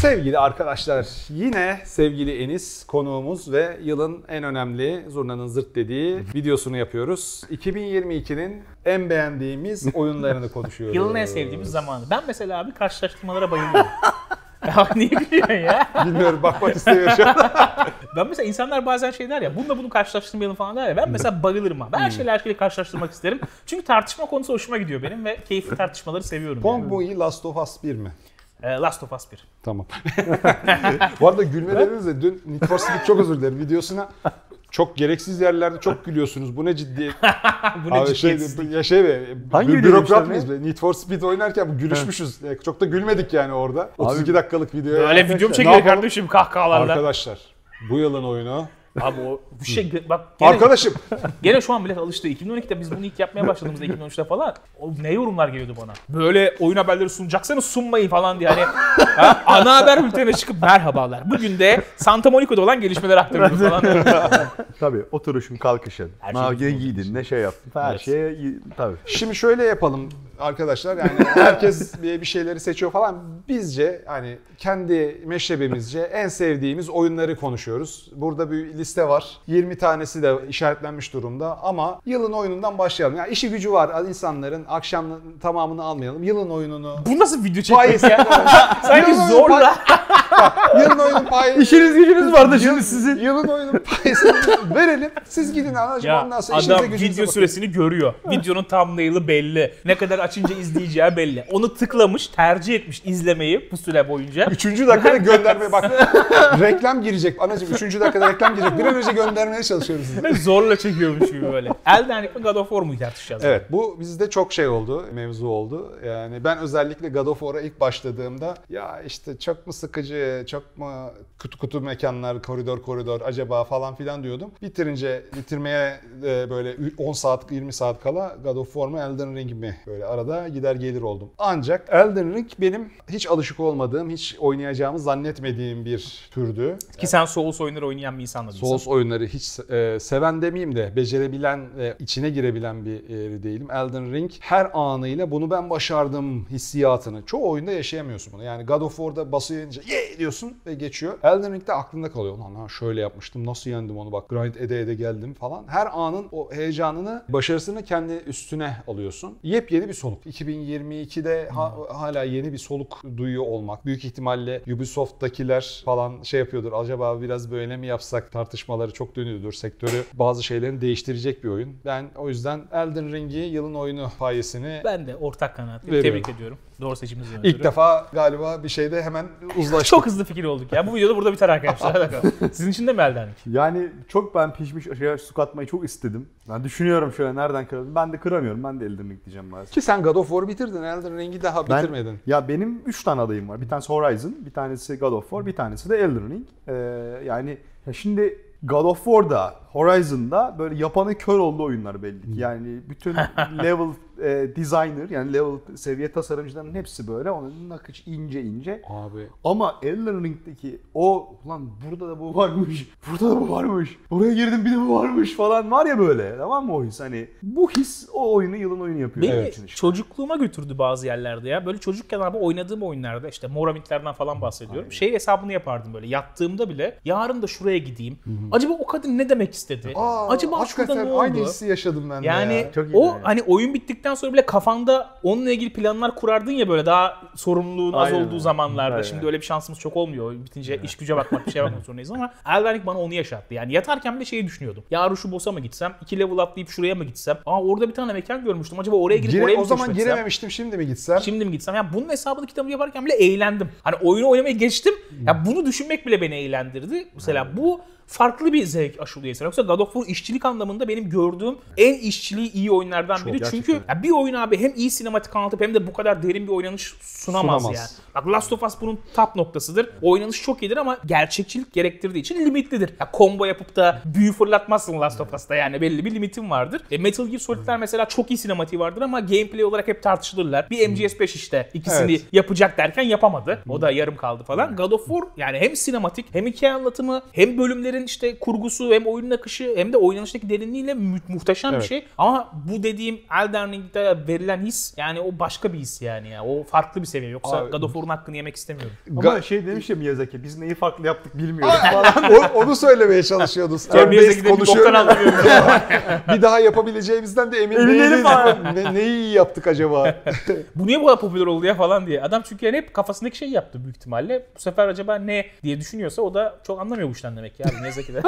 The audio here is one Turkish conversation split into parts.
Sevgili arkadaşlar, yine sevgili Enis konuğumuz ve yılın en önemli zurnanın zırt dediği videosunu yapıyoruz. 2022'nin en beğendiğimiz oyunlarını konuşuyoruz. Yılın en sevdiğimiz zamanı. Ben mesela abi karşılaştırmalara bayılıyorum. ya niye gülüyorsun ya? Bilmiyorum bakmak istemiyorum şu an. Ben mesela insanlar bazen şey der ya bununla bunu karşılaştırmayalım falan der ya. Ben mesela bayılırım ha. Ben her şeyle her şeyle karşılaştırmak isterim. Çünkü tartışma konusu hoşuma gidiyor benim ve keyifli tartışmaları seviyorum. Pong yani. mu iyi, Last of Us 1 mi? Ee, Last of Us 1. Tamam. Bu arada gülmeleriniz de dün Need for Speed çok özür dilerim videosuna çok gereksiz yerlerde çok gülüyorsunuz. Bu ne ciddi? bu ne Abi şey, ya şey be, Hangi bü- bürokrat mıyız be? Need for Speed oynarken bu gülüşmüşüz. Ya Çok da gülmedik yani orada. 32 dakikalık video. Öyle video çekiyor kardeşim kahkahalarla? Arkadaşlar bu yılın oyunu. Abi o bu şey bak gene, Arkadaşım gene şu an millet alıştı. 2012'de biz bunu ilk yapmaya başladığımızda 2013'te falan o ne yorumlar geliyordu bana. Böyle oyun haberleri sunacaksanız sunmayın falan diye hani ha, ana haber bültenine çıkıp merhabalar. Bugün de Santa Monica'da olan gelişmeler aktarıyoruz falan. Tabii oturuşun kalkışın. Her şey giydin ne şey yaptın. Her Evet. şeye tabii. Şimdi şöyle yapalım arkadaşlar yani herkes bir şeyleri seçiyor falan. Bizce hani kendi meşrebimizce en sevdiğimiz oyunları konuşuyoruz. Burada bir liste var. 20 tanesi de işaretlenmiş durumda ama yılın oyunundan başlayalım. Yani işi gücü var insanların akşamın tamamını almayalım. Yılın oyununu Bu nasıl video çekmek ya? Sanki zorla. yılın oyunun payı İşiniz gücünüz vardı şimdi sizin. Yılın oyunun payısını verelim. Siz gidin anacığım ondan sonra işinize adam gücünüze video bakın. süresini görüyor. Videonun thumbnail'ı belli. Ne kadar açınca izleyeceği belli. Onu tıklamış, tercih etmiş izlemeyi bu süre boyunca. Üçüncü dakikada göndermeye bak. reklam girecek. Anacığım üçüncü dakikada reklam girecek. Bir an önce göndermeye çalışıyoruz. Ve zorla çekiyormuş gibi böyle. Elden Ring mi God of War mu tartışacağız? Evet bu bizde çok şey oldu, mevzu oldu. Yani ben özellikle God of War'a ilk başladığımda ya işte çok mu sıkıcı, çok mu kutu kutu mekanlar, koridor koridor acaba falan filan diyordum. Bitirince bitirmeye e, böyle 10 saat 20 saat kala God of War mu Elden Ring mi böyle arada gider gelir oldum. Ancak Elden Ring benim hiç alışık olmadığım, hiç oynayacağımı zannetmediğim bir türdü. Ki sen Souls oyunları oynayan bir insan değilsin. Souls oyunları hiç e, seven demeyeyim de becerebilen ve içine girebilen bir e, değilim. Elden Ring her anıyla bunu ben başardım hissiyatını. Çoğu oyunda yaşayamıyorsun bunu. Yani God of War'da basınca ye diyorsun ve geçiyor. Elden Ring'de aklında kalıyor. Lan ha şöyle yapmıştım nasıl yendim onu bak grind ede ede geldim falan. Her anın o heyecanını, başarısını kendi üstüne alıyorsun. Yepyeni bir soluk. 2022'de ha- hala yeni bir soluk duyuyor olmak. Büyük ihtimalle Ubisoft'takiler falan şey yapıyordur. Acaba biraz böyle mi yapsak tartışmaları çok dönüyordur. Sektörü bazı şeylerin değiştirecek bir oyun. Ben o yüzden Elden Ring'i yılın oyunu payesini Ben de ortak. Veriyorum. Tebrik ediyorum. Doğru seçiminizi ilk defa galiba bir şeyde hemen uzlaştık. Çok hızlı fikir olduk ya. Bu videoda burada biter arkadaşlar. Sizin için de mi Elden Ring? Yani çok ben pişmiş aşağıya su katmayı çok istedim. Ben düşünüyorum şöyle nereden kırarım. Ben de kıramıyorum. Ben de Elden Ring diyeceğim maalesef. Ki sen God of War'u bitirdin. Elden Ring'i daha Ben- bitirmedin. Ya benim 3 tane adayım var. Bir tanesi Horizon, bir tanesi God of War, bir tanesi de Elden Ring. Ee, yani ya şimdi God of War'da, Horizon'da böyle yapanı kör oldu oyunlar belli ki. Yani bütün level e, designer yani level seviye tasarımcıların hepsi böyle. Onun nakış ince ince. Abi Ama Elden Ring'deki o ulan burada da bu varmış, burada da bu varmış, buraya girdim bir de bu varmış falan var ya böyle tamam mı o his hani bu his o oyunu yılın oyunu yapıyor. Beni işte. çocukluğuma götürdü bazı yerlerde ya. Böyle çocukken abi oynadığım oyunlarda işte Moramitlerden falan bahsediyorum. Şey hesabını yapardım böyle. Yattığımda bile yarın da şuraya gideyim. Acaba o kadın ne demek istedi? Aa, Acaba şurada hakikaten ne oldu? aynı hissi yaşadım ben de Yani ya. Çok iyi o yani. hani oyun bittikten sonra bile kafanda onunla ilgili planlar kurardın ya böyle daha sorumluluğun az Aynen. olduğu zamanlarda. Aynen. Şimdi öyle bir şansımız çok olmuyor. Bitince iş güce bakmak bir şeye bakmak zorundayız ama Elden bana onu yaşattı. Yani yatarken bile şeyi düşünüyordum. Yarın şu boss'a mı gitsem? iki level atlayıp şuraya mı gitsem? Aa orada bir tane mekan görmüştüm. Acaba oraya girip Gire- oraya mı o zaman girememiştim şimdi mi gitsem? Şimdi mi gitsem? Yani bunun hesabını kitabını yaparken bile eğlendim. Hani oyunu oynamaya geçtim. Ya bunu düşünmek bile beni eğlendirdi. Mesela bu farklı bir zevk aşılıyor insan. Yoksa God of War işçilik anlamında benim gördüğüm en işçiliği iyi oyunlardan biri. gerçekten. Çünkü ya bir oyun abi hem iyi sinematik anlatıp hem de bu kadar derin bir oynanış sunamaz, Sunamaz. yani. Bak Last of Us bunun top noktasıdır. Oynanış çok iyidir ama gerçekçilik gerektirdiği için limitlidir. Ya combo yapıp da büyü fırlatmazsın Last of Us'ta yani belli bir limitin vardır. E, Metal Gear Solid'ler mesela çok iyi sinematiği vardır ama gameplay olarak hep tartışılırlar. Bir MGS5 işte ikisini Evet. yapacak derken yapamadı. O da yarım kaldı falan. God of War yani hem sinematik hem hikaye anlatımı hem bölümlerin işte kurgusu hem oyunun akışı hem de oynanıştaki derinliğiyle mü- muhteşem bir Evet. şey. Ama bu dediğim Elden Ring Ring'de verilen his yani o başka bir his yani ya. O farklı bir seviye. Yoksa Abi- God of War'un hakkını yemek istemiyorum. Ama Ga- şey demiş ya Miyazaki biz neyi farklı yaptık bilmiyoruz falan. O- onu söylemeye çalışıyordunuz. Turn-based Miyazaki'de bir bir daha yapabileceğimizden de emin Emin değiliz. Ne, neyi iyi yaptık acaba? Bu niye bu kadar popüler oldu ya falan diye. Adam çünkü yani hep kafasındaki şey yaptı büyük ihtimalle. Bu sefer acaba ne diye düşünüyorsa o da çok anlamıyor bu işten demek ya. Miyazaki de.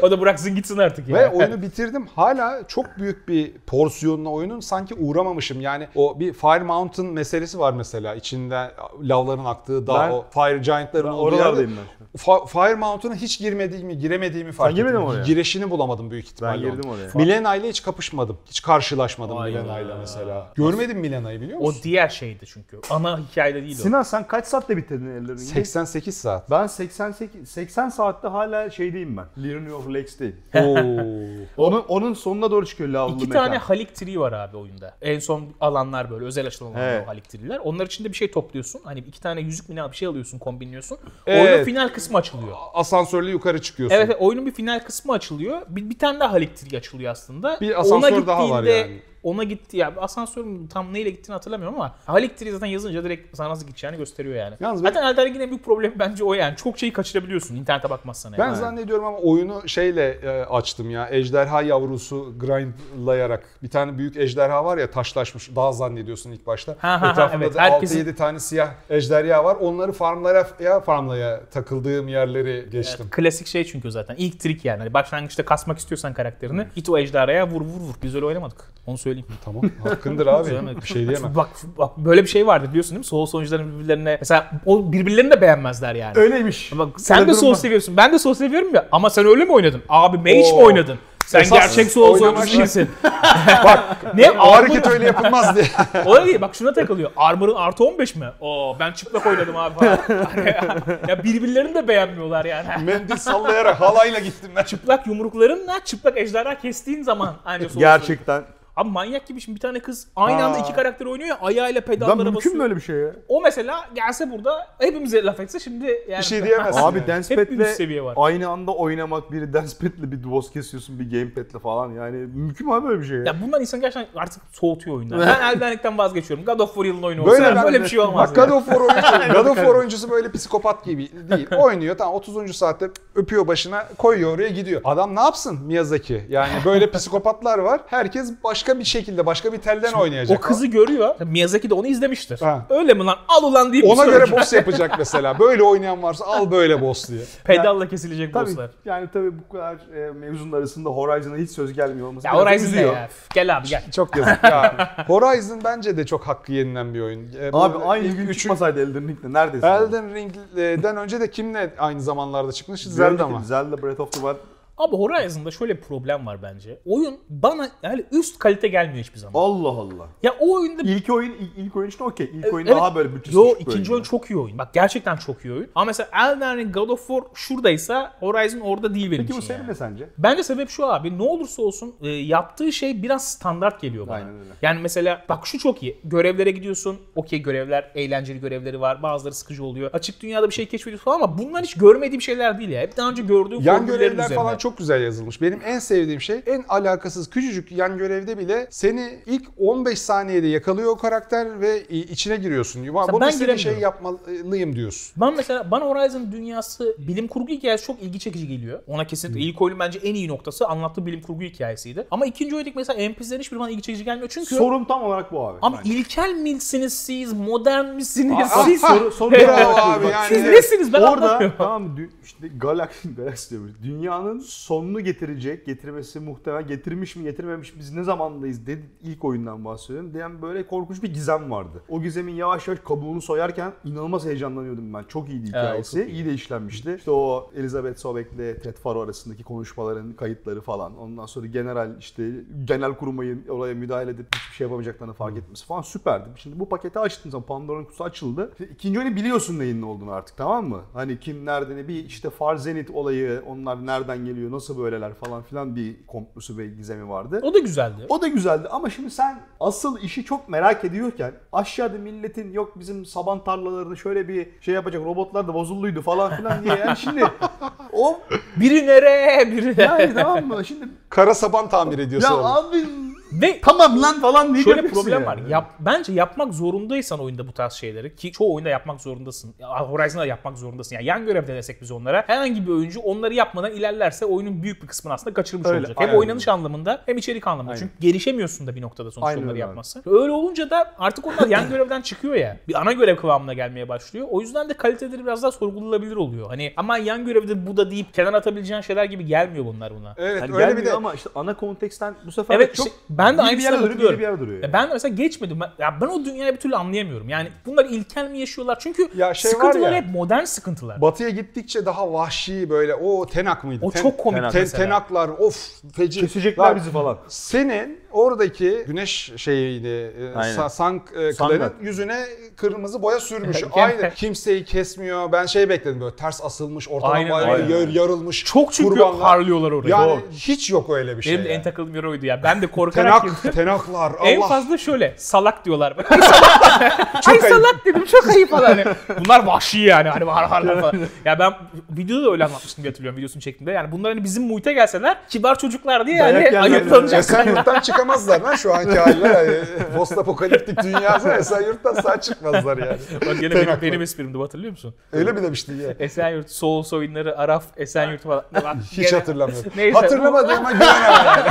o da bıraksın gitsin artık ya. Ve oyunu bitirdim. Hala çok büyük bir porsiyonla oyunun sanki uğramamışım. Yani o bir Fire Mountain meselesi var mesela. İçinde lavların aktığı dağ, Ben- o Fire Giant'ların olduğu yerde. ben. Fa- Fire Mountain'a hiç girmediğimi, giremediğimi fark ettim. girmedin mi oraya? Girişini bulamadım büyük ihtimalle. Ben girdim oraya. Milena ile hiç kapışmadım. Hiç karşılaşmadım Milena ile mesela. Görmedim Milena'yı biliyor O musun? diğer şeydi çünkü. Ana hikayede değil o. Sinan sen kaç saatte bitirdin Elden Ring'i? 88 saat. Ben 88 80 saatte hala şeydeyim ben. Leaning of Lakes'teyim. Oo. Onun onun sonuna doğru çıkıyor lavlı İki mekan. tane Halik Tree var abi oyunda. En son alanlar böyle özel açılan alanlar Evet. o Halik Tree'ler. Onlar içinde bir şey topluyorsun. Hani iki tane yüzük mü ne bir şey alıyorsun, kombinliyorsun. Evet. Oyunun final kısmı açılıyor. Asansörle yukarı çıkıyorsun. Evet, oyunun bir final kısmı açılıyor. Bir, bir tane daha Halik Tree açılıyor aslında. Bir asansör daha var yani. Ona gitti ya asansörün tam neyle gittiğini hatırlamıyorum ama Halik Tree zaten yazınca direkt sana nasıl gideceğini gösteriyor yani. Yalnız zaten Elden Ring'in en büyük problemi bence o yani. Çok şeyi kaçırabiliyorsun internete bakmazsan eğer. Ben zannediyorum ama oyunu şeyle e, açtım ya. Ejderha yavrusu grindlayarak. Bir tane büyük ejderha var ya taşlaşmış. Daha zannediyorsun ilk başta. Ha, ha, Etrafında evet. da Herkesin- 6-7 tane siyah ejderha var. Onları farmlara ya farmlaya takıldığım yerleri geçtim. Klasik şey çünkü zaten. ilk trik yani. Hani başlangıçta kasmak istiyorsan karakterini git o ejderhaya vur vur vur. Biz öyle oynamadık. Onu söyleyeyim. Tamam. Hakkındır abi. Bir şey diyemem. Bak, bak böyle bir şey vardı biliyorsun değil mi? Soul oyuncuların birbirlerine mesela o birbirlerini de beğenmezler yani. Öyleymiş. Bak sen Öyle de var. seviyorsun. Ben de Soul seviyorum ya. Ama sen öyle mi oynadın? Abi Mage mi oynadın? Sen Esas gerçek oynamak oyuncusu değilsin. Bak ne O hareket öyle yapılmaz diye. O da değil. Bak şuna takılıyor. Armor'ın artı 15 mi? Oo ben çıplak oynadım abi falan. Ya birbirlerini de beğenmiyorlar yani. Mendil sallayarak halayla gittim ben. çıplak yumruklarınla çıplak ejderha kestiğin zaman aynı Soul Gerçekten. Abi manyak gibi şimdi bir tane kız aynı anda iki karakter oynuyor ya ayağıyla Lan pedallara mümkün basıyor. mü öyle bir şey ya? O mesela gelse burada hepimize laf etse şimdi yani. Bir şey diyemezsin. Abi yani. dance Hep bir pad'le üst seviye var. aynı anda oynamak, biri dance pad'le bir boss kesiyorsun, bir gamepad'le falan. Yani mümkün mü abi böyle bir şey ya? Ya bunlar insan gerçekten artık soğutuyor oyundan. ben Elden Ring'den vazgeçiyorum. God of War yılın oyunu Böyle olsa ben- böyle bir şey olmaz. Bak God of War oyuncusu, God of War oyuncusu böyle psikopat gibi değil. Oynuyor tamam 30. saatte öpüyor başına koyuyor oraya gidiyor. Adam ne yapsın Miyazaki? Yani böyle psikopatlar var. Herkes başka bir şekilde başka bir telden oynayacak. O kızı görüyor. Miyazaki de onu izlemiştir. Ha. Öyle mi lan? Al ulan deyip Ona göre boss yapacak mesela. Böyle oynayan varsa al böyle boss diye. pedalla kesilecek Tabii bosslar. yani tabii bu kadar e, mevzunun arasında Horizon'a hiç söz gelmiyor olması Ya biraz Horizon ne üzüyor. ya? Gel abi gel. Çok yazık ya. Horizon bence de çok hakkı yenilen bir oyun. Bu Abi aynı gün üçü- çıkmasaydı Elden Ring'de neredeyse. Elden Ring'den önce de kimle aynı zamanlarda çıkmış? Zelda mı? Zelda Breath of the Wild. Abi Horizon'da şöyle bir problem var bence. Oyun bana yani üst kalite gelmiyor hiçbir zaman. Allah Allah. Ya o oyunda İlk oyun ilk, ilk oyun için okey. İlk oyun Evet. daha böyle bütçesi Yo ikinci oyun. oyun çok iyi oyun. Bak gerçekten çok iyi oyun. Ama mesela Elden Ring, God of War şuradaysa Horizon orada değil benim Peki bu için senin yani. ne sence? Bence sebep şu abi. Ne olursa olsun e, yaptığı şey biraz standart geliyor bana. Aynen öyle. Yani mesela bak şu çok iyi. Görevlere gidiyorsun. Okey görevler, eğlenceli görevleri var. Bazıları sıkıcı oluyor. Açık dünyada bir şey keşfediyorsun falan ama bunlar hiç görmediğim şeyler değil ya. Hep daha önce gördüğüm Yan görevler üzerine. falan çok güzel yazılmış. Benim en sevdiğim şey en alakasız küçücük yan görevde bile seni ilk 15 saniyede yakalıyor o karakter ve içine giriyorsun. Ya Bunu ben şey yapmalıyım diyorsun. Ben mesela bana Horizon dünyası bilim kurgu hikayesi çok ilgi çekici geliyor. Ona kesinlikle ilk oyunun bence en iyi noktası anlattığı bilim kurgu hikayesiydi. Ama ikinci oyundaki mesela NPC'lerin hiçbir bana ilgi çekici gelmiyor çünkü Sorun tam olarak bu abi. Ama bence. ilkel misiniz siz? Modern misiniz Aa, siz? ah, soru, soru abi yani. Siz nesiniz? Ben Orada anlamıyorum. tamam işte galaksi galaksi diyoruz. Dünyanın sonunu getirecek, getirmesi muhtemel getirmiş mi getirmemiş mi, biz ne zamandayız dedi ilk oyundan bahsediyorum. Diyen böyle korkunç bir gizem vardı. O gizemin yavaş yavaş kabuğunu soyarken inanılmaz heyecanlanıyordum ben. Çok iyiydi hikayesi. çok iyi. de işlenmişti. İşte o Elizabeth Sobek'le Ted Faro arasındaki konuşmaların kayıtları falan. Ondan sonra general işte genel kurmayın oraya müdahale edip hiçbir şey yapamayacaklarını fark etmesi falan süperdi. Şimdi bu paketi açtığın zaman Pandora'nın kutusu açıldı. İşte ikinci oyunu biliyorsun neyin ne olduğunu artık tamam mı? Hani kim nerede ne bir işte Far Zenith olayı onlar nereden geliyor nasıl böyleler falan filan bir komplosu ve gizemi vardı. O da güzeldi. O da güzeldi ama şimdi sen asıl işi çok merak ediyorken aşağıda milletin yok bizim saban tarlalarını şöyle bir şey yapacak robotlar da bozulluydu falan filan diye yani şimdi o Biri nereye? Biri yani tamam mı? Şimdi Kara saban tamir ediyor ya abi Ve Tamam lan falan diye Şöyle problem yani. var. Yap, bence yapmak zorundaysan oyunda bu tarz şeyleri ki çoğu oyunda yapmak zorundasın. Horizon'da da yapmak zorundasın. Yani yan görevde desek biz onlara. Herhangi bir oyuncu onları yapmadan ilerlerse oyunun büyük bir kısmını aslında kaçırmış Öyle, olacak. Hem aynen oynanış anlamında hem içerik anlamında. Aynen. Çünkü gelişemiyorsun da bir noktada sonuçta Aynen onları yapması. Öyle olunca da artık onlar yan görevden çıkıyor ya. Bir ana görev kıvamına gelmeye başlıyor. O yüzden de kaliteleri biraz daha sorgulanabilir oluyor. Hani ama yan görevde bu da deyip kenara atabileceğin şeyler gibi gelmiyor bunlar buna. Evet Yani öyle bir de ama işte ana konteksten bu sefer Evet çok işte ben de biri bir yere duruyor, biri bir yere duruyor. Ya ben de mesela geçmedim. Ben, ya ben o dünyayı bir türlü anlayamıyorum. Yani bunlar ilkel mi yaşıyorlar? Çünkü Ya şey sıkıntılar ya, hep modern sıkıntılar. Batıya gittikçe daha vahşi böyle o tenak mıydı? O Ten- çok komik ten- mesela. tenaklar of feci. Kesecekler bizi falan. Senin oradaki güneş şeyini e, Aynen. Sa- Sank e, yüzüne kırmızı boya sürmüş. Aynı. Kimseyi kesmiyor. Ben şey bekledim böyle ters asılmış, ortadan aynen. yar- yarılmış. Çok çünkü kurbanlar. harlıyorlar orayı. Yani Doğru. hiç yok öyle bir şey. Benim de en takıldığım yer oydu ya. Ben de korkarak. Tenak, tenaklar. En Allah. fazla şöyle salak diyorlar. Bak, Ay salak, Ay salak dedim çok ayıp falan. Hani bunlar vahşi yani hani har harlar falan. Ya ben videoda da öyle anlatmıştım diye hatırlıyorum videosunu çektiğimde. Yani bunlar hani bizim muhite gelseler kibar çocuklar diye yani ayıplanacak. Esenyurt'tan çıkamazlar lan şu anki haline. Yani, Post apokaliptik dünyası Esenyurt'tan sağ çıkmazlar yani. Bak gene benim, benim esprimdi hatırlıyor musun? Öyle mi demiştin ya? Esenyurt, Souls oyunları, Araf, Esenyurt falan. Bak, Hiç gene- hatırlamıyorum. Neyse. Hatırlamadığıma güvenemem.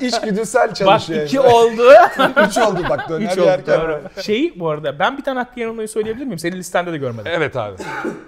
İçgüdüsel Bak çalışıyor. iki yani. oldu. Üç oldu bak döner Üç oldu yerken. doğru. Şeyi bu arada ben bir tane hakkı yanılmayı söyleyebilir miyim? Senin listende de görmedim. Evet abi.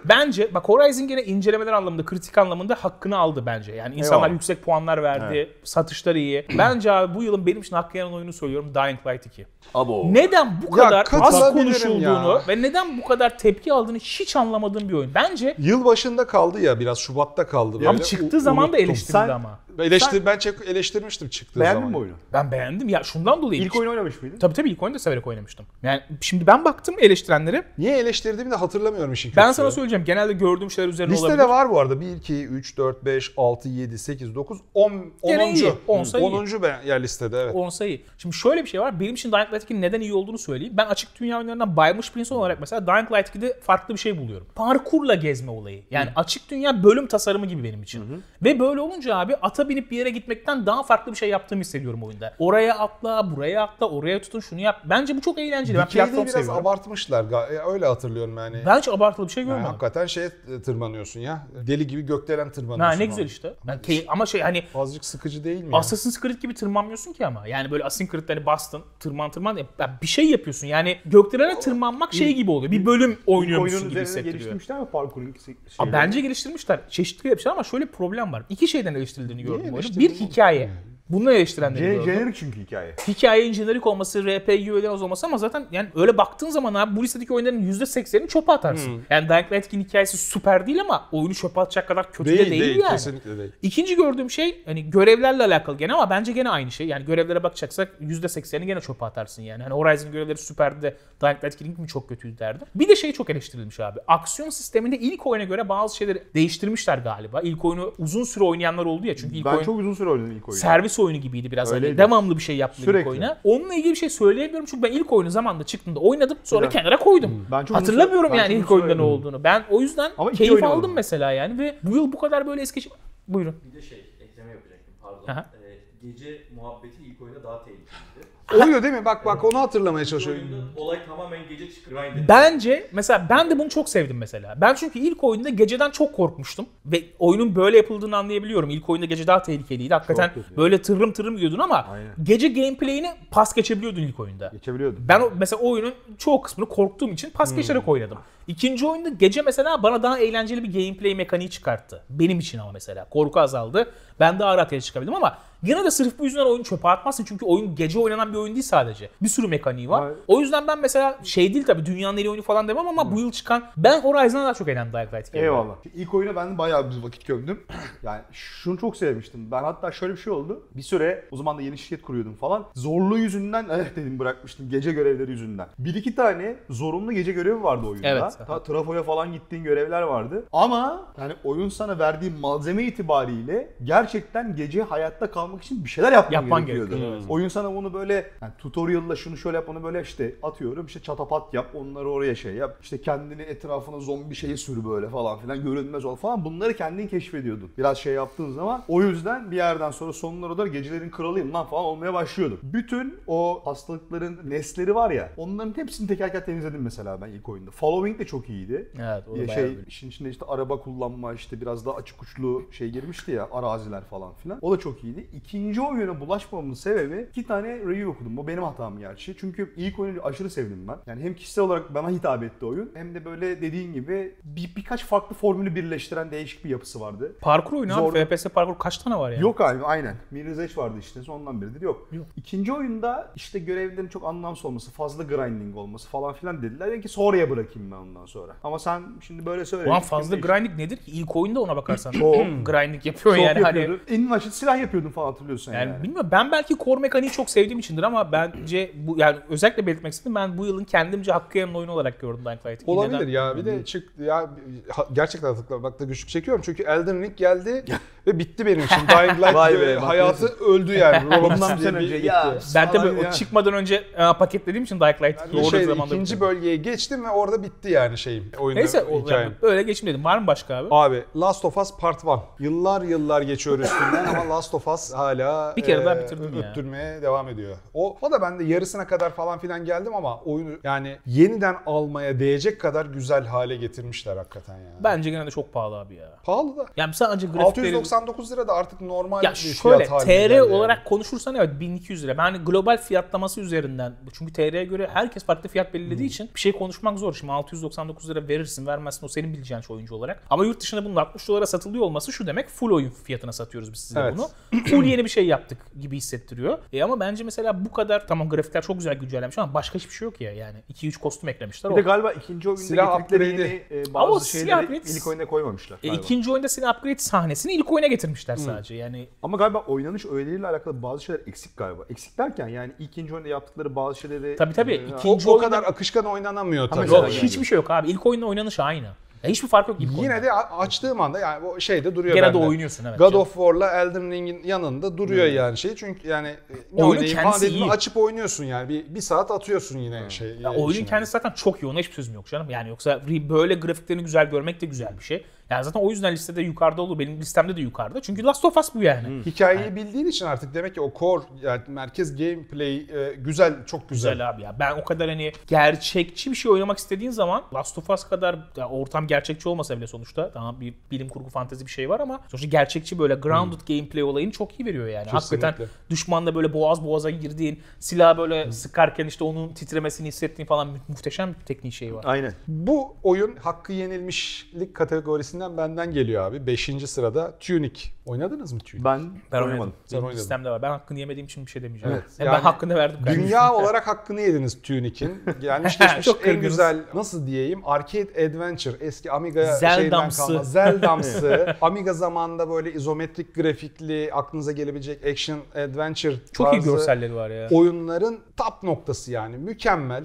Bence bak Horizon gene incelemeler anlamında, kritik anlamında hakkını aldı bence. Yani insanlar Eyvallah. yüksek puanlar verdi, satışlar iyi. Bence abi bu yılın benim için hakkı yanan oyunu söylüyorum Dying Light 2. Abo. Neden bu Ya kadar az konuşulduğunu ya. ve neden bu kadar tepki aldığını hiç anlamadığım bir oyun. Bence Yıl başında kaldı ya biraz Şubat'ta kaldı. Böyle. ama çıktığı zaman da eleştirildi Sen- ama. Eleştir, ben çek, eleştirmiştim çıktığı Beğendin zaman. mi oyunu? Ben beğendim ya şundan dolayı. İlk oyunu oynamış mıydın? Tabii tabii ilk oyunu da severek oynamıştım. Yani şimdi ben baktım eleştirenlere. Niye eleştirdiğimi de hatırlamıyorum işin Ben kötüsü. sana söyleyeceğim. Genelde gördüğüm şeyler üzerine olabilir. Listede var bu arada. 1, 2, 3, 4, 5, 6, 7, 8, 9, 10, 10. Gene iyi. 10 sayı iyi. 10. ben yer listede evet. 10 sayı. Şimdi şöyle bir şey var. Benim için Dying Light 2'nin neden iyi olduğunu söyleyeyim. Ben açık dünya oyunlarından baymış bir insan olarak mesela Dying Light 2'de farklı bir şey buluyorum. Parkurla gezme olayı. Yani açık dünya bölüm tasarımı gibi benim için. Ve böyle olunca abi ata binip bir yere gitmekten daha farklı bir şey yaptığımı hissediyorum oyunda. Oraya atla, buraya atla, oraya tutun, şunu yap. Bence bu çok eğlenceli. Ben platform biraz seviyorum. abartmışlar. ya Öyle hatırlıyorum yani. Ben hiç abartılı bir şey Yani görmedim. hakikaten şeye tırmanıyorsun ya. Deli gibi gökdelen tırmanıyorsun. Ha, ne güzel işte. Ben key- ama şey hani Azıcık sıkıcı değil mi? Assassin's Creed gibi tırmanmıyorsun ki ama. Yani böyle Assassin's Creed'leri bastın, tırman tırman. Ya bir şey yapıyorsun. Yani gökdelene tırmanmak şey gibi oluyor. Bir bölüm oynuyormuşsun gibi hissettiriyor. geliştirmişler mi parkurun? Abi bence geliştirmişler. Çeşitli yapmışlar ama şöyle problem var. İki şeyden eleştirildiğini gördüm oyunu. Bir hikaye. Bunu eleştirenleri Gen- gördüm. Jenerik çünkü hikaye. Hikayenin jenerik olması, RPG öyle az olması ama zaten yani öyle baktığın zaman abi bu listedeki oyunların %80'ini çöpe atarsın. Hmm. Yani Dying Light 2'nin hikayesi süper değil ama oyunu çöpe atacak kadar kötü değil, de değil, değil, yani. kesinlikle değil. İkinci gördüğüm şey hani görevlerle alakalı gene ama bence gene aynı şey. Yani görevlere bakacaksak %80'ini gene çöpe atarsın yani. Hani Horizon görevleri süperdi de Dying Light 2'nin mi çok kötüydü derdim. Bir de şey çok eleştirilmiş abi. Aksiyon sisteminde ilk oyuna göre bazı şeyleri değiştirmişler galiba. İlk oyunu uzun süre oynayanlar oldu ya. Çünkü ilk Ben oyun çok uzun süre oynadım ilk oyunu. servis oyunu gibiydi biraz. Hani Öyleydi. devamlı bir şey yaptı ilk Sürekli. oyuna. Onunla ilgili bir şey söyleyemiyorum çünkü ben ilk oyunu zamanında çıktığında oynadım sonra Güzel. kenara koydum. Ben çok Hatırlamıyorum yani ben ilk çok uzun oyunda ne olduğunu. Ben o yüzden Ama keyif aldım oynadım. mesela yani ve bu yıl bu kadar böyle eski şey... Buyurun. Bir de şey ekleme yapacaktım pardon. Aha. Ee, gece muhabbeti ilk oyunda daha tehlikeliydi. Oluyor değil mi? Bak bak onu hatırlamaya çalışıyorum. olay tamamen gece ediyor. Bence mesela ben de bunu çok sevdim mesela. Ben çünkü ilk oyunda geceden çok korkmuştum ve oyunun böyle yapıldığını anlayabiliyorum. İlk oyunda gece daha tehlikeliydi. Hakikaten kötü. böyle tırrım tırrım gidiyordun ama Aynen. gece gameplay'ini pas geçebiliyordun ilk oyunda. Geçebiliyordum. Ben o, mesela o oyunun çoğu kısmını korktuğum için pas geçerek oynadım. İkinci oyunda gece mesela bana daha eğlenceli bir gameplay mekaniği çıkarttı. Benim için ama mesela. Korku azaldı. Ben daha rahat çıkabildim ama yine de sırf bu yüzden oyunu çöpe atmazsın. Çünkü oyun gece oynanan bir oyun değil sadece. Bir sürü mekaniği var. Hayır. O yüzden ben mesela şey değil tabii dünyanın en iyi oyunu falan demem ama bu yıl çıkan ben Horizon'a daha çok eğlendim Dying Light 2'ye. Eyvallah. İlk oyuna ben bayağı bir vakit gömdüm. yani şunu çok sevmiştim. Ben hatta şöyle bir şey oldu. Bir süre o zaman da yeni şirket kuruyordum falan. Zorluğu yüzünden eh dedim bırakmıştım. Gece görevleri yüzünden. Bir iki tane zorunlu gece görevi vardı oyunda. Evet. Ta, trafoya falan gittiğin görevler vardı. Ama yani oyun sana verdiği malzeme itibariyle gerçekten gece hayatta kalmak için bir şeyler yapman Yapman gerekiyordu. gerekiyor, Oyun sana bunu böyle yani tutorial'la şunu şöyle yap onu böyle işte atıyorum işte çatapat yap onları oraya şey yap işte kendini etrafına zombi şeyi sür böyle falan filan görünmez ol falan bunları kendin keşfediyordun. Biraz şey yaptığın zaman o yüzden bir yerden sonra sonlara kadar gecelerin kralıyım lan falan olmaya başlıyordum. Bütün o hastalıkların nesleri var ya onların hepsini teker teker temizledim mesela ben ilk oyunda. Following de çok iyiydi. Evet o da şey işin içinde işte araba kullanma işte biraz daha açık uçlu şey girmişti ya araziler falan filan. O da çok iyiydi. İkinci oyuna bulaşmamın sebebi iki tane review okudum. Bu benim hatam gerçi. Çünkü ilk oyunu aşırı sevdim ben. Yani hem kişisel olarak bana hitap etti oyun hem de böyle dediğin gibi bir, birkaç farklı formülü birleştiren değişik bir yapısı vardı. Parkur oyunu Zor- abi. FPS parkur kaç tane var yani? Yok abi aynen. Mirror's Edge vardı işte sondan beridir yok. Yok. İkinci oyunda işte görevlerin çok anlamsız olması, fazla grinding olması falan filan dediler. Dedim ki sonraya bırakayım ben ondan sonra. Ama sen şimdi böyle söyle. Ulan fazla grinding nedir ki? İlk oyunda ona bakarsan. Çok. grinding yapıyor Çok yani hani. yapıyordun. En başta silah yapıyordun falan hatırlıyorsun yani. Yani bilmiyorum ben belki core mekaniği çok sevdiğim içindir ama bence bu yani özellikle belirtmek istedim ben bu yılın kendimce hakkı yenen oyunu olarak gördüm Dying Light'ı. Yine Olabilir de- ya bir de çık ya gerçekten hatırlamakta güçlük çekiyorum. Çünkü Elden Ring geldi ve bitti benim için. Dying Light Vay be, bak hayatı öldü yani. Ondan bir- önce bitti. ya. Ben tabii Falan o ya. çıkmadan önce e, paketlediğim için Dying Light Yani doğru şey, zamanda ikinci bitirdim. bölgeye geçtim ve orada bitti yani şeyim. Oyunda Neyse o, hikayem. yani öyle geçim dedim. Var mı başka abi? Abi Last of Us Part 1. Yıllar yıllar geçiyor üstünden ama Last of Us hala Bir kere daha e, bitirdin ya. öttürmeye devam ediyor. O, o da ben de yarısına kadar falan filan geldim ama oyunu yani yeniden almaya değecek kadar güzel hale getirmişler hakikaten ya. Bence gene de çok pahalı abi ya. Pahalı da. Yani sadece grafikleri... 699 lira da artık normal Ya bir şöyle fiyat haline TR geldi olarak konuşursan evet 1200 lira. Ben hani global fiyatlaması üzerinden çünkü TR'ye göre herkes farklı fiyat belirlediği Hmm. için bir şey konuşmak zor. Şimdi 699 lira verirsin vermezsin o senin bileceğin şey oyuncu olarak. Ama yurt dışında bunun 60 dolara satılıyor olması şu demek full oyun fiyatına satıyoruz biz size Evet. bunu. full yeni bir şey yaptık gibi hissettiriyor. E ama bence mesela bu kadar tamam grafikler çok güzel güncellenmiş ama başka hiçbir şey yok ya yani. 2-3 kostüm eklemişler. Bir o. de galiba ikinci oyunda Silah getirdikleri upgrade'i. yeni e, Ama bazı silah şeyleri upgrade- ilk oyunda koymamışlar. E, galiba. ikinci oyunda senin upgrade sahnesini ilk oyuna Hmm. getirmişler sadece. Yani Ama galiba oynanış öğeleriyle alakalı bazı şeyler eksik galiba. Eksik derken yani ikinci oyunda yaptıkları bazı şeyleri... Tabii, tabii. E, İki- O, İkinci o oyunda- kadar akışkan oynanamıyor tabii. yok yani. hiçbir şey yok abi. İlk oyunun oynanışı aynı. Ya hiçbir fark yok ilk oyunda. Yine de a- açtığım anda yani o şeyde duruyor Gene de bende. oynuyorsun evet. God canım. of War'la Elden Ring'in yanında duruyor yani şey. Çünkü yani e, Oyunun kendisi iyi. açıp oynuyorsun yani. Bir, bir saat atıyorsun yine şey. Ya e, oyunun işine. kendisi zaten çok. Ona hiçbir sözüm yok canım. Yani yoksa böyle grafiklerini güzel görmek de güzel bir şey. Yani zaten o yüzden listede yukarıda olur. Benim listemde de yukarıda. Çünkü Last of Us bu yani. Hikayeyi bildiğin için artık demek ki o core yani merkez gameplay e, güzel çok güzel. Güzel abi ya. Ben o kadar hani gerçekçi bir şey oynamak istediğin zaman Last of Us kadar ya ortam gerçekçi olmasa bile sonuçta tamam bir bilim kurgu fantezi bir şey var ama sonuçta gerçekçi böyle grounded gameplay olayını çok iyi veriyor yani. Hakikaten Kesinlikle. düşmanla böyle boğaz boğaza girdiğin, silah böyle sıkarken işte onun titremesini hissettiğin falan mu- muhteşem bir teknik şey var. Aynen. Bu oyun hakkı yenilmişlik kategorisinden benden geliyor abi. 5. sırada Tunic. Oynadınız mı Tunic? Ben, Ben oynamadım. Sen oynadın. listemde var. Ben hakkını yemediğim için bir şey demeyeceğim. Evet, Hem ben yani hakkını verdim. kardeşim. Dünya olarak hakkını yediniz Tunic'in. Gelmiş geçmiş Çok en kırgınız. güzel nasıl diyeyim arcade adventure eski Amiga Zeldamsı. şeyden kalma Zeldamsı. Amiga zamanında böyle izometrik grafikli aklınıza gelebilecek action adventure Çok iyi görselleri var ya. oyunların top noktası yani mükemmel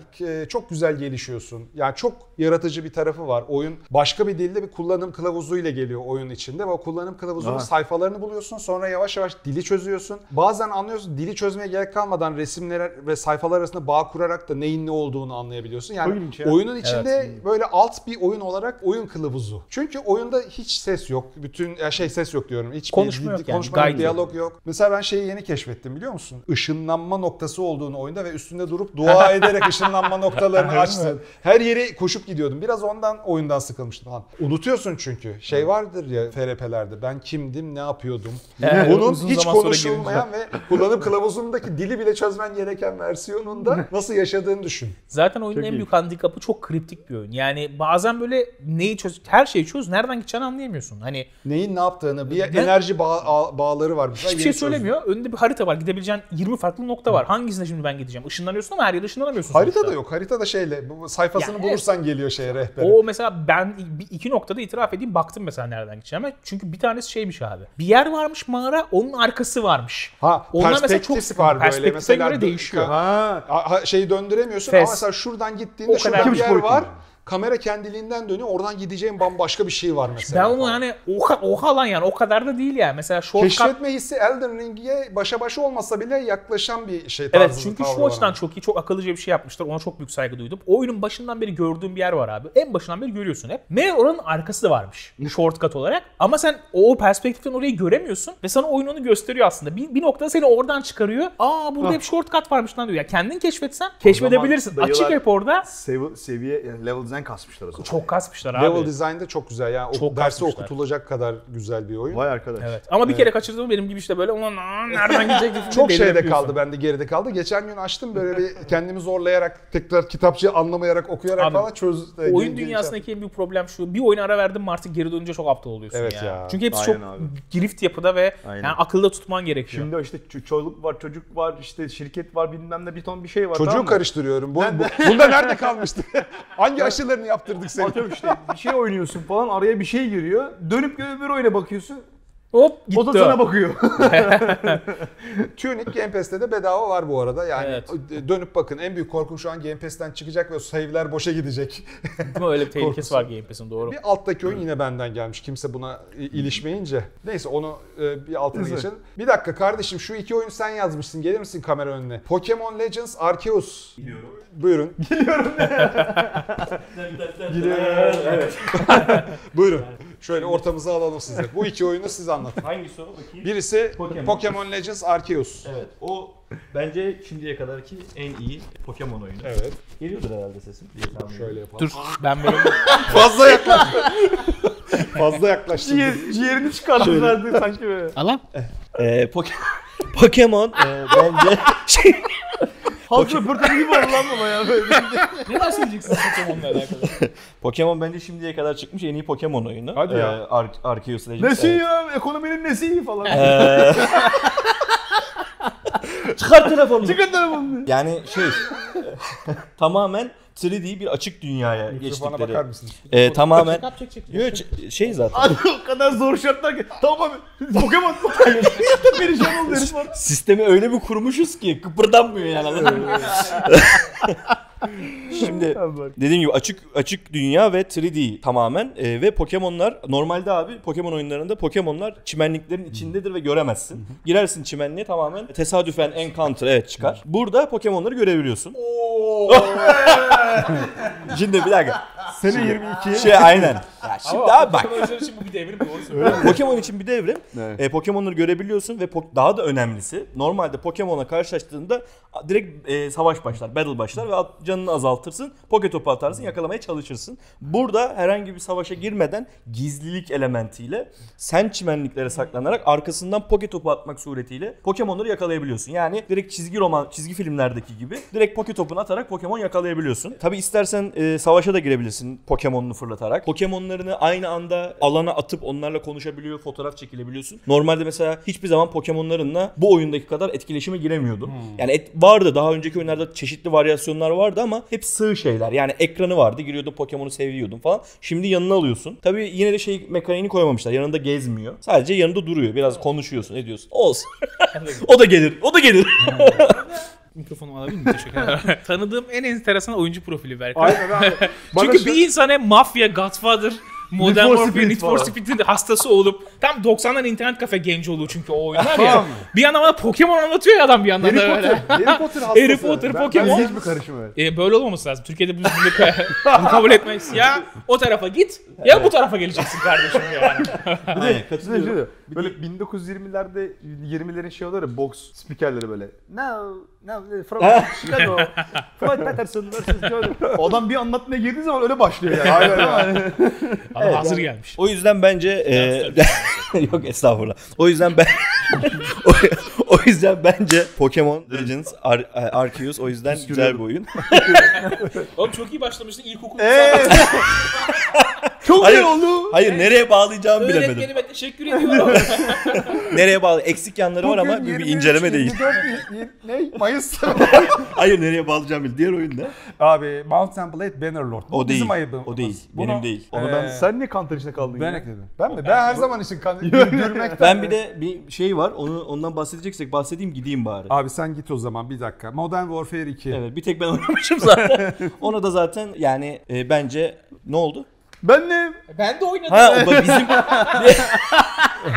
çok güzel gelişiyorsun yani çok yaratıcı bir tarafı var oyun başka bir dilde bir kullanım kılavuzuyla geliyor oyun içinde ve o kullanım kılavuzunun Aha. sayfalarını buluyorsun sonra yavaş yavaş dili çözüyorsun bazen anlıyorsun dili çözmeye gerek kalmadan resimler ve sayfalar arasında bağ kurarak da neyin ne olduğunu anlayabiliyorsun yani ya. oyunun içinde böyle alt bir oyun olarak oyun kılavuzu çünkü oyunda hiç ses yok bütün şey ses yok diyorum hiç Konuşma yok yani, konuşma yok, diyalog yok mesela ben şeyi yeni keşfettim biliyor musun ışınlanma noktası olduğunu oyunda ve üstünde durup dua ederek ışınlanma noktalarını açtın. Her yere koşup gidiyordum. Biraz ondan oyundan sıkılmıştım falan. Unutuyorsun çünkü. Şey vardır ya FRP'lerde ben kimdim ne yapıyordum. Evet, Bunun hiç konuşulmayan ve kullanım kılavuzundaki dili bile çözmen gereken versiyonunda nasıl yaşadığını düşün. Zaten oyunun Çok en iyi. büyük handikapı çok kriptik bir oyun. Yani bazen böyle neyi çöz, her şeyi çöz, nereden gideceğini anlayamıyorsun. Hani Neyin ne yaptığını, bir Ne? enerji bağ- ağ- bağları var. Mesela hiçbir şey çözdüm. söylemiyor. Önünde bir harita var. Gidebileceğin 20 farklı nokta var. Hangisine şimdi ben gideceğim? Işınlanıyorsun ama her yere ışınlanamıyorsun. Harita sonuçta. da yok. Harita da şeyle bu sayfasını Ya, bulursan geliyor şeye rehbere. O mesela ben iki noktada itiraf edeyim baktım mesela nereden gideceğime. Çünkü bir tanesi şeymiş abi. Bir yer varmış mağara onun arkası varmış. Ha, Onlar mesela çok sıkıntı. var böyle. Perspektife Mesela göre değişiyor. Ha. Ha, şeyi döndüremiyorsun Fes. ama mesela şuradan gittiğinde O kadar şurada bir yer var. yani. Kamera kendiliğinden dönüyor. Oradan gideceğin bambaşka bir şey var mesela. Ben onu falan. hani oha, oha lan yani o kadar da değil yani. Mesela shortcut Keşfetme hissi Elden Ring'e başa başa olmasa bile yaklaşan bir şey tarzı. Evet çünkü şu açıdan ama. çok iyi, çok akıllıca bir şey yapmışlar. Ona çok büyük saygı duydum. O oyunun başından beri gördüğüm bir yer var abi. En başından beri görüyorsun hep. Meğer oranın arkası da varmış. Shortcut olarak. Ama sen o perspektiften orayı göremiyorsun. Ve sana oyun onu gösteriyor aslında. Bir, bir noktada seni oradan çıkarıyor. Aa burada hep shortcut varmış lan diyor. Ya kendin keşfetsen keşfedebilirsin. Açık hep orada. Sev- seviye yani level design kasmışlar o zaman. Çok kasmışlar abi. Level design de çok güzel. Yani o Çok derste kasmışlar. okutulacak kadar güzel bir oyun. Vay arkadaş. Evet. Ama bir kere kaçırdım benim gibi işte böyle ulan nereden gidecek? Çok şeyde kaldı bende geride kaldı. Geçen gün açtım böyle bir kendimi zorlayarak tekrar kitapçıyı anlamayarak okuyarak Abi, falan çöz. Oyun dünyasındaki en büyük problem şu. Bir oyuna ara verdin mi artık geri dönünce çok aptal oluyorsun Evet ya. ya. Çünkü hepsi Aynen çok abi. girift yapıda ve Aynen. yani akılda tutman gerekiyor. Şimdi işte ç- çocuk var, çocuk var, işte şirket var, bilmem ne bir ton bir şey var. Çocuğu tamam karıştırıyorum. Bu, bu- bunda nerede kalmıştık? Hangi aşılarını yaptırdık seni? Atıyorum işte bir şey oynuyorsun falan araya bir şey giriyor. Dönüp öbür oyuna bakıyorsun. Hop gitti. O da sana bakıyor. Tunic Game Pass'te de bedava var bu arada. Yani Evet. dönüp bakın en büyük korkum şu an Game Pass'ten çıkacak ve save'ler boşa gidecek. Değil mi? Öyle bir tehlikesi var Game Pass'in doğru. bir alttaki oyun yine benden gelmiş. Kimse buna ilişmeyince. Neyse onu e, bir altına geçelim. Bir dakika kardeşim şu iki oyunu sen yazmışsın. Gelir misin kamera önüne? Pokemon Legends Arceus. Biliyorum. Buyurun. evet. Buyurun. Şöyle ortamıza alalım sizi. Bu iki oyunu siz anlatın. Hangi soru bakayım? Birisi Pokemon. Pokemon Legends Arceus. Evet. O bence şimdiye kadarki en iyi Pokemon oyunu. Evet. Geliyordur herhalde sesim diye tahmin. Şöyle yapalım. Dur ben benim Fazla yaklaştı. Fazla yaklaştı. Ciğer, ciğerini çıkarttılardı sanki böyle. Alan. Ee, Poke- Pokemon e, bence şey Halk röportajı gibi oldu lan baba ya böyle. Ne söyleyeceksin Pokemon'la alakalı? Pokemon bence şimdiye kadar çıkmış en iyi Pokemon oyunu. Hadi ya. Ee, Ar- Arceus Legends. Nesi evet. ya? Ekonominin nesi iyi falan. Ee, Çıkar telefonunu. Çıkın telefonunu. Yani şey tamamen 3D bir açık dünyaya Mikrofona bakar geçtikleri. mısınız? Ee, tamamen Çek çek çek. Yo, ç- şey zaten. Abi o kadar zor şartlar ki. Tamam abi. Pokemon. Perişan oldu herif var. Sistemi öyle bir kurmuşuz ki kıpırdanmıyor yani. anladın mı? Şimdi dediğim gibi açık açık dünya ve 3D tamamen Ee, ve Pokemon'lar normalde abi Pokemon oyunlarında Pokemon'lar çimenliklerin içindedir ve göremezsin. Girersin çimenliğe tamamen tesadüfen encounter evet çıkar. Burada Pokemon'ları görebiliyorsun. Şimdi bir dakika. Sene 22. Şey aynen. Ya şimdi abi bak. Pokemon için bu bir devrim doğru söylüyorsun. Pokemon için bir devrim. Evet. E, Pokemon'ları görebiliyorsun ve po- daha da önemlisi normalde Pokemon'la karşılaştığında direkt e, savaş başlar, battle başlar ve at- canını azaltırsın, poke topu atarsın, yakalamaya çalışırsın. Burada herhangi bir savaşa girmeden gizlilik elementiyle sen çimenliklere saklanarak arkasından poke topu atmak suretiyle Pokemon'ları yakalayabiliyorsun. Yani direkt çizgi roman, çizgi filmlerdeki gibi direkt poke topunu atarak Pokemon yakalayabiliyorsun. Tabi istersen e, savaşa da girebilirsin Pokemon'unu fırlatarak. Pokemon'larını aynı anda alana atıp onlarla konuşabiliyor, fotoğraf çekilebiliyorsun. Normalde mesela hiçbir zaman Pokemon'larınla bu oyundaki kadar etkileşime giremiyordun. Yani et, vardı daha önceki oyunlarda çeşitli varyasyonlar vardı ama hep sığ şeyler. Yani ekranı vardı, giriyordun Pokemon'u seviyordun falan. Şimdi yanına alıyorsun. Tabi yine de şey mekaniğini koymamışlar. Yanında gezmiyor. Sadece yanında duruyor. Biraz konuşuyorsun, ediyorsun. Olsun. o da gelir. O da gelir. Mikrofonumu alabilir miyim? Teşekkür ederim. Tanıdığım en enteresan oyuncu profili Berkay. Aynen abi. Çünkü şu- bir insan hem mafya, Godfather, Modern for Warfare, Speed Need for falan. Speed'in hastası olup tam 90'lar internet kafe genci oluyor çünkü o oyunlar ya. Tamam. Bir yandan bana Pokemon anlatıyor ya adam bir yandan Harry da böyle. Potter. Harry Potter hastası. Harry Potter, Ben- Pokemon. Ben hiç bir karışım evet. E, böyle olmaması lazım. Türkiye'de biz bunu, bunu kabul etmeyiz. Ya o tarafa git ya bu tarafa geleceksin kardeşim yani. Aynen, Size katılıyorum. Böyle 1920'lerde 20'lerin şey olur ya boks spikerleri böyle. No, no, from Chicago. Floyd Patterson versus Jordan. O adam bir anlatmaya girdiği zaman öyle başlıyor yani. Aynen yani. Adam hazır gelmiş. O yüzden bence e, yok estağfurullah. O yüzden ben o, o yüzden bence Pokemon Legends Ar- Arceus o yüzden güzel bir oyun. Oğlum çok iyi başlamıştın ilkokul. Eee. Çok Hayır. güzel oldu. Hayır nereye bağlayacağımı bilemedim. Öğretmenime teşekkür ediyorum. Nereye bağlı? Eksik yanları var ama bir, bir inceleme değil. 24, ne? Mayıs. Hayır nereye bağlayacağımı bil. Diğer oyun ne? Abi Mount Blade Bannerlord. Bu O değil. Bizim ayıbımız. O değil. Bunu- Benim değil. Onu Ee, ben sen niye counter içine kaldın Ben ya? ekledim. Ben mi? Ben her zaman için kan gülmekten. Ben bir de bir şey var. Var. Onu ondan bahsedeceksek bahsedeyim gideyim bari. Abi sen git o zaman bir dakika. Modern Warfare 2. Evet bir tek ben oynamışım zaten. Ona da zaten yani e, bence ne oldu? Ben ne? Ben de oynadım. Ha o da bizim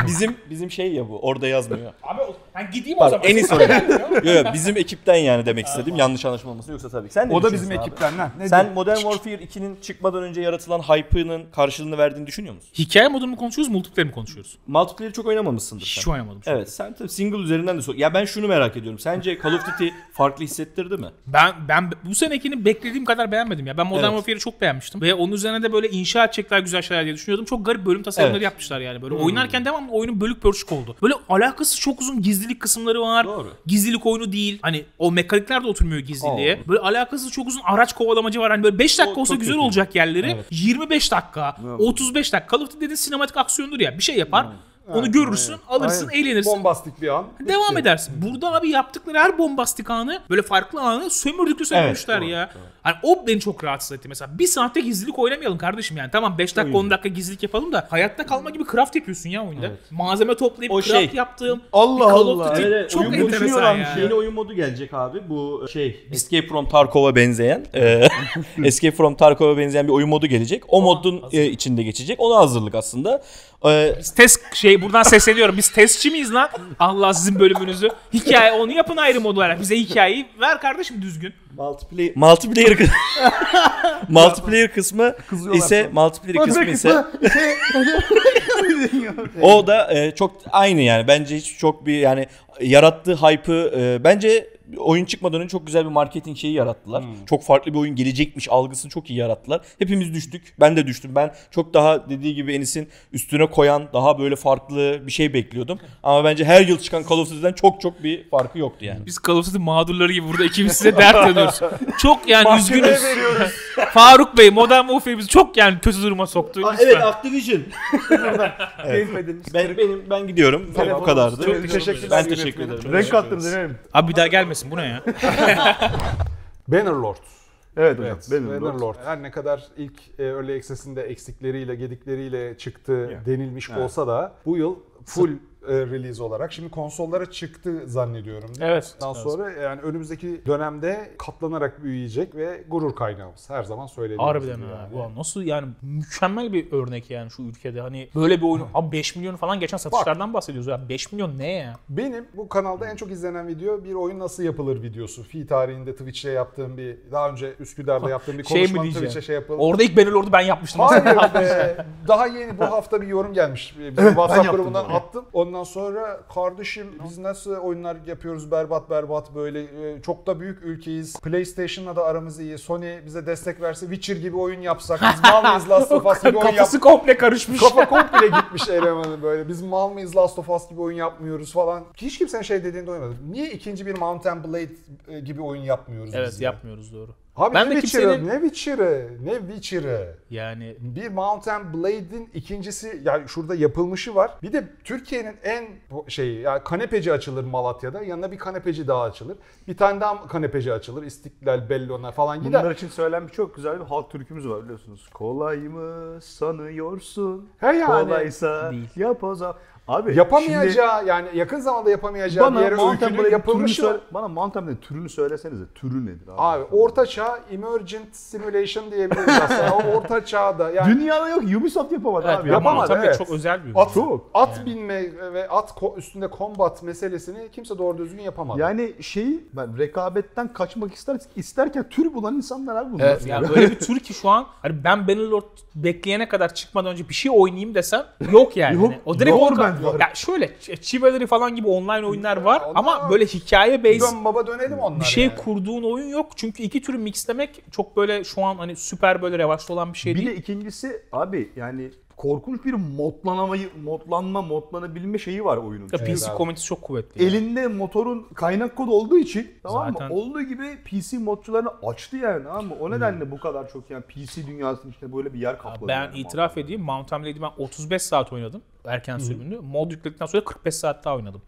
bizim bizim şey ya bu. Orada yazmıyor. Abi o- ben gideyim o Pardon, zaman. en iyi soru. Yok yok bizim ekipten yani demek istedim. Yanlış anlaşılma olmasın yoksa tabii. Sen ne O da düşünüyorsun bizim abi? ekipten lan. Ne Sen diyeyim? Modern Warfare 2'nin çıkmadan önce yaratılan hype'ının karşılığını verdiğini düşünüyor musun? Hikaye modunu mu konuşuyoruz, multiplayer mi konuşuyoruz? Multiplayer'ı çok oynamamışsındır Hiç sen. oynamadım. şu an. Evet sen tabii single üzerinden de sor. Ya ben şunu merak ediyorum. Sence Call of Duty farklı hissettirdi mi? Ben ben bu senekini beklediğim kadar beğenmedim ya. Ben Modern Evet. Warfare'i çok beğenmiştim. Ve onun üzerine de böyle inşa edecekler güzel şeyler diye düşünüyordum. Çok garip bölüm tasarımları Evet. yapmışlar yani. Böyle oynarken devamlı oyunun bölük pörçük oldu. Böyle alakası çok uzun gizlilik kısımları var. Doğru. Gizlilik oyunu değil. Hani o mekanikler de oturmuyor gizliliğe. Böyle alakasız çok uzun araç kovalamacı var. Hani böyle 5 dakika O olsa güzel kötü. olacak yerleri. Evet. 25 dakika, 35 dakika. Call of Duty dediğin sinematik aksiyondur ya. Bir şey yapar. Onu görürsün, alırsın, Aynen. eğlenirsin. Bombastik bir an. Devam Bitti. edersin. Burada abi yaptıkları her bombastik anı böyle farklı anı sömürdüklü sömürmüşler Evet, ya. Hani o beni çok rahatsız etti mesela. Bir saatte gizlilik oynamayalım kardeşim yani. Tamam 5 dakika 10 dakika gizlilik yapalım da hayatta kalma gibi craft yapıyorsun ya oyunda. Malzeme toplayıp O craft şey. yaptığım Allah Allah. Duty Evet, çok oyun enteresan ya. Yeni oyun modu gelecek abi. Bu şey Escape from Tarkov'a benzeyen e, Escape from Tarkov'a benzeyen bir oyun modu gelecek. O modun e, içinde geçecek. Ona hazırlık aslında. E, Biz test şey buradan sesleniyorum. Biz testçi miyiz lan? Allah sizin bölümünüzü. Hikaye onu yapın ayrı mod olarak. Bize hikayeyi ver kardeşim düzgün. multiplayer multiplayer kı- multiplayer kısmı Kızıyorlar ise sonra. multiplayer kısmı ise o da e, çok aynı yani. Bence hiç çok bir yani yarattığı hype'ı e, bence oyun çıkmadan önce çok güzel bir marketing şeyi yarattılar. Çok farklı bir oyun gelecekmiş algısını çok iyi yarattılar. Hepimiz düştük. Ben de düştüm. Ben çok daha dediği gibi Enis'in üstüne koyan daha böyle farklı bir şey bekliyordum. Ama bence her yıl çıkan Call of Duty'den çok çok bir farkı yoktu yani. Biz Call of Duty mağdurları gibi burada ikimiz size dert ediyoruz. Çok yani üzgünüz. Faruk Bey Modern Warfare bizi çok yani kötü duruma soktu. Lütfen. Activision. Keyiflediniz. Ben benim ben gidiyorum. Telefon- bu kadardı. Çok teşekkürler. Ben teşekkür ederim. Renk kattınız efendim. Abi bir daha gelmesin bu ne ya? Bannerlord. Evet hocam. Evet, Bannerlord. Lord. Her ne kadar ilk e, Early Access'inde eksikleriyle, gedikleriyle çıktı Yeah. denilmiş Evet. olsa da bu yıl full e, release olarak şimdi konsollara çıktı zannediyorum. Evet. Daha sonra yani önümüzdeki dönemde katlanarak büyüyecek ve gurur kaynağımız. Her zaman söylediğimiz Harbiden gibi ha. yani. Nasıl yani mükemmel bir örnek yani şu ülkede. Hani böyle bir oyun. Abi 5 milyon falan geçen satışlardan bahsediyoruz ya. 5 milyon ne ya? Benim bu kanalda en çok izlenen video bir oyun nasıl yapılır videosu. Fi tarihinde Twitch'te yaptığım bir, daha önce Üsküdar'da yaptığım bir Şey konuşma diyeceğim? Twitch'e şey yapalım. Orada ilk Bannerlord'u ben yapmıştım. Hayır be. Daha yeni bu hafta bir yorum gelmiş. Bizim WhatsApp yaptım grubundan attım. Ondan sonra kardeşim biz nasıl oyunlar yapıyoruz berbat berbat böyle e, çok da büyük ülkeyiz. PlayStation'la da aramız iyi. Sony bize destek verse Witcher gibi oyun yapsak. Biz mal mıyız Last of Us gibi oyun yap. Kafası komple karışmış. Kafa komple gitmiş elemanın böyle. Biz mal mıyız Last of Us gibi oyun yapmıyoruz falan. Hiç kimsenin şey dediğini duymadım. Niye ikinci bir Mount and Blade e, gibi oyun yapmıyoruz Evet biz ya? yapmıyoruz doğru. Abi Ben ne de Witcher'ı, kimsenin- ne Witcher'ı, ne Witcher'ı. Yani Bir Mount Blade'in ikincisi yani şurada yapılmışı var. Bir de Türkiye'nin en şeyi yani kanepeci açılır Malatya'da. Yanına bir kanepeci daha açılır. Bir tane daha kanepeci açılır. İstiklal, Bellona falan gider. Bunlar için söylenmiş çok güzel bir halk türkümüz var biliyorsunuz. Kolay mı sanıyorsun? He yani. Kolaysa Değil. yap o zaman. Abi Yapamayacağı yani yakın zamanda yapamayacağı şimdi bir yere bana öykünün türünü yapılmışı söyle, bana Mountain Blade'in türünü söylesenize. Türü nedir abi? Abi orta çağ emergent simulation diyebiliriz aslında. o orta çağda yani Dünyada yok Ubisoft yapamadı evet, abi. yapamadı, Tabii evet. çok özel bir at, Çok. at binme ve at ko- üstünde combat meselesini kimse doğru düzgün yapamadı. Yani şeyi ben rekabetten kaçmak ister isterken tür bulan insanlar abi bunlar. Evet yani böyle bir tür ki şu an hani ben Bannerlord bekleyene kadar çıkmadan önce bir şey oynayayım desem yok yani. Yok, Hani o direkt yok orka- var. Ya şöyle Chivalry falan gibi online oyunlar var onlar ama var. böyle hikaye based Dön baba dönelim onlar bir şey yani. kurduğun oyun yok. Çünkü iki türü mixlemek çok böyle şu an hani süper böyle revaçta olan bir şey bir değil. de ikincisi abi yani korkunç bir modlanamayı, modlanma, modlanabilme şeyi var oyunun. Ya PC komünitesi çok kuvvetli. yani. elinde motorun kaynak kodu olduğu için tamam Zaten- mı? Olduğu gibi PC modcularını açtı yani tamam mı? O nedenle bu kadar çok yani PC dünyasının içinde böyle bir yer kapladı. Ben yani. itiraf edeyim Mountain Blade'i ben 35 saat oynadım erken sürümünü. Mod yükledikten sonra 45 saat daha oynadım.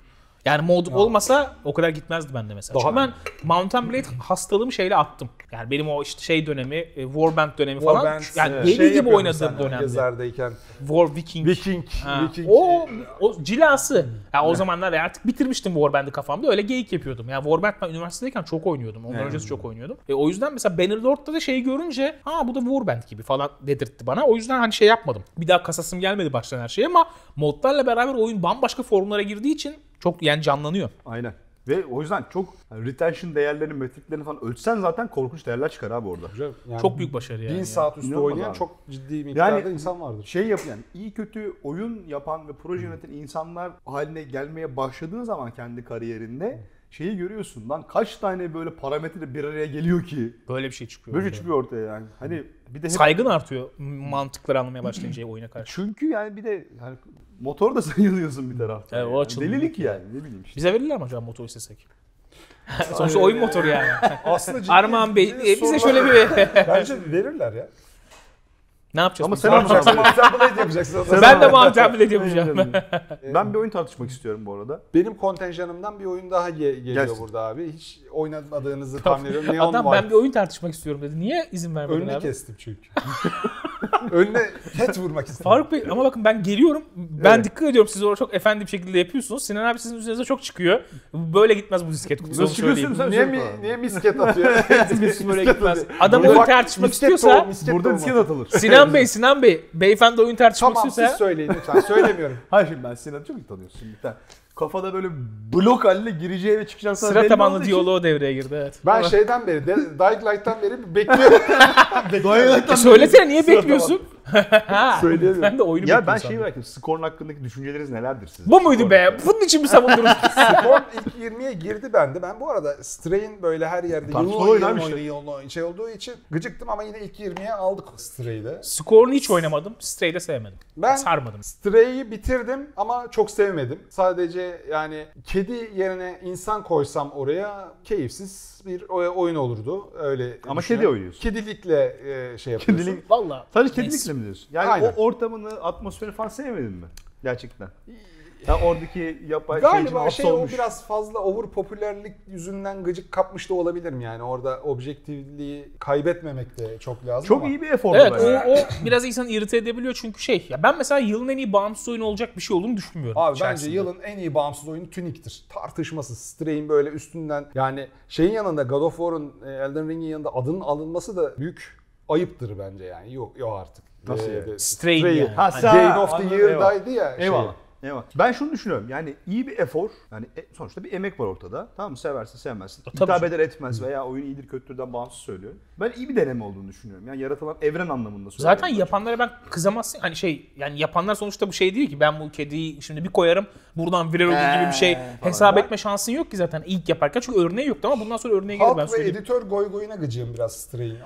Yani mod olmasa o kadar gitmezdi bende mesela. Daha- Çünkü ben Mountain Blade hastalığımı şeyle attım. Yani benim o işte şey dönemi, e, Warband dönemi falan. Warband, yani deli şey gibi oynadığım dönemde. Gezerdeyken. War Viking. Viking. Ha, Viking. O, o cilası. Ya o zamanlar artık bitirmiştim Warband'i kafamda. Öyle geyik yapıyordum. Ya Warband ben üniversitedeyken çok oynuyordum. Ondan öncesi çok oynuyordum. E, o yüzden mesela Bannerlord'da da şeyi görünce ha bu da Warband gibi falan dedirtti bana. O yüzden hani şey yapmadım. Bir daha kasasım gelmedi baştan her şeye ama modlarla beraber oyun bambaşka formlara girdiği için çok yani canlanıyor. Aynen. Ve o yüzden çok yani retention değerlerini, metriklerini falan ölçsen zaten korkunç değerler çıkar abi orada. Yani Çok büyük başarı yani. Bin saat üstü İnanılmaz oynayan abi. çok ciddi miktarda Yani insan vardır. Şey yap yani iyi kötü oyun yapan ve proje yöneten insanlar haline gelmeye başladığın zaman kendi kariyerinde şeyi görüyorsun lan kaç tane böyle parametre bir araya geliyor ki Böyle bir şey çıkıyor. böyle çıkıyor ortaya yani. Hani bir de hep- Saygın artıyor mantıkları anlamaya başlayınca oyuna karşı. çünkü yani bir de yani motor da sayılıyorsun bir taraftan. Evet, o yani. Delilik yani ne bileyim işte. Bize verirler mi acaba motor istesek? Sonuçta oyun motoru yani. Aslında Armağan Bey e, bize şöyle bir... Bence verirler ya. Ne yapacağız? Ama biz? sen yapacaksın. Sen Blade yapacaksın. Ben de Mountain Blade yapacağım. ben bir oyun tartışmak istiyorum bu arada. Benim kontenjanımdan bir oyun daha ge- geliyor Gelsin. burada abi. Hiç oynamadığınızı tahmin ediyorum. Neon Adam White. ben bir oyun tartışmak istiyorum dedi. Niye izin vermedin Önünü abi? kestim çünkü. Önüne ket vurmak istedim. Faruk Bey ama bakın ben geliyorum. Ben Evet. dikkat ediyorum siz orada çok efendi bir şekilde yapıyorsunuz. Sinan abi sizin üzerinize çok çıkıyor. Böyle gitmez bu disket kutusu. Nasıl çıkıyorsun Niye, sen? mi, niye misket atıyor? Biz böyle gitmez. Adam oyun tartışmak misket istiyorsa misket Burada disket atılır. Sinan Bey, Sinan Bey, beyefendi oyun tartışmak Tamam siz istiyorsa söyleyin lütfen. Söylemiyorum. Hayır şimdi ben Sinan'ı çok iyi tanıyorsun. Şimdi kafada böyle blok haline gireceği ve çıkacağı sana sıra tabanlı diyaloğu devreye girdi evet. Ben şeyden beri, Dying Light'tan beri bekliyorum. E söylesene niye bekliyorsun? Söyleyemiyorum. ben de oyunu Ya ben şeyi sandım. merak ediyorum. Skorun hakkındaki düşünceleriniz nelerdir sizin? Bu muydu be? hakkında. Bunun için mi savundunuz? Skor ilk 20'ye girdi bende. Ben bu arada Stray'in böyle her yerde oyunu, yılın oyunu şey olduğu için gıcıktım ama yine ilk 20'ye aldık Stray'de. Skorunu hiç oynamadım. Stray'i de sevmedim. Ben Sarmadım. Stray'i bitirdim ama çok sevmedim. Sadece yani kedi yerine insan koysam oraya keyifsiz bir oy- oyun olurdu. Öyle Ama kedi oynuyorsun. Kedilikle e, şey yapıyorsun. Kedilik- Valla. Sadece kedilikle mi diyorsun? Yani Aynen. o ortamını, atmosferi falan sevmedin mi? Gerçekten. Ya oradaki yapay şey Galiba şey o hapsolmuş. biraz fazla over popülerlik yüzünden gıcık kapmış da olabilirim yani. Orada objektifliği kaybetmemek de çok lazım Çok ama. iyi bir efor. Evet bence. o, o biraz insanı irite edebiliyor çünkü şey ya ben mesela yılın en iyi bağımsız oyunu olacak bir şey olduğunu düşünmüyorum. Abi bence içerisinde. yılın en iyi bağımsız oyunu Tunic'tir. Tartışmasız. Stray'in böyle üstünden yani şeyin yanında God of War'un e, Elden Ring'in yanında adının alınması da büyük ayıptır bence yani. Yok yok artık. Nasıl Ee, yani? Strain Stray'i- yani. Ha, Game of the Year'daydı ya. şey. Eyvallah. Eyvallah. Ben şunu düşünüyorum. Yani iyi bir efor. Yani e- sonuçta bir emek var ortada. Tamam mı? Seversin sevmezsin. Tabii Hitap eder etmez veya oyun iyidir kötüdürden bağımsız söylüyorum. Ben iyi bir deneme olduğunu düşünüyorum. Yani yaratılan evren anlamında söylüyorum. Zaten yapanlara ben kızamazsın. Hani şey yani yapanlar sonuçta bu şey değil ki ben bu kediyi şimdi bir koyarım buradan viral olur gibi bir şey hesap Ben- etme şansın yok ki zaten ilk yaparken. Çünkü örneği yoktu ama bundan sonra örneğe gelir ben Halk ve söyleyeyim. editör goy goyuna gıcığım biraz Stray'in.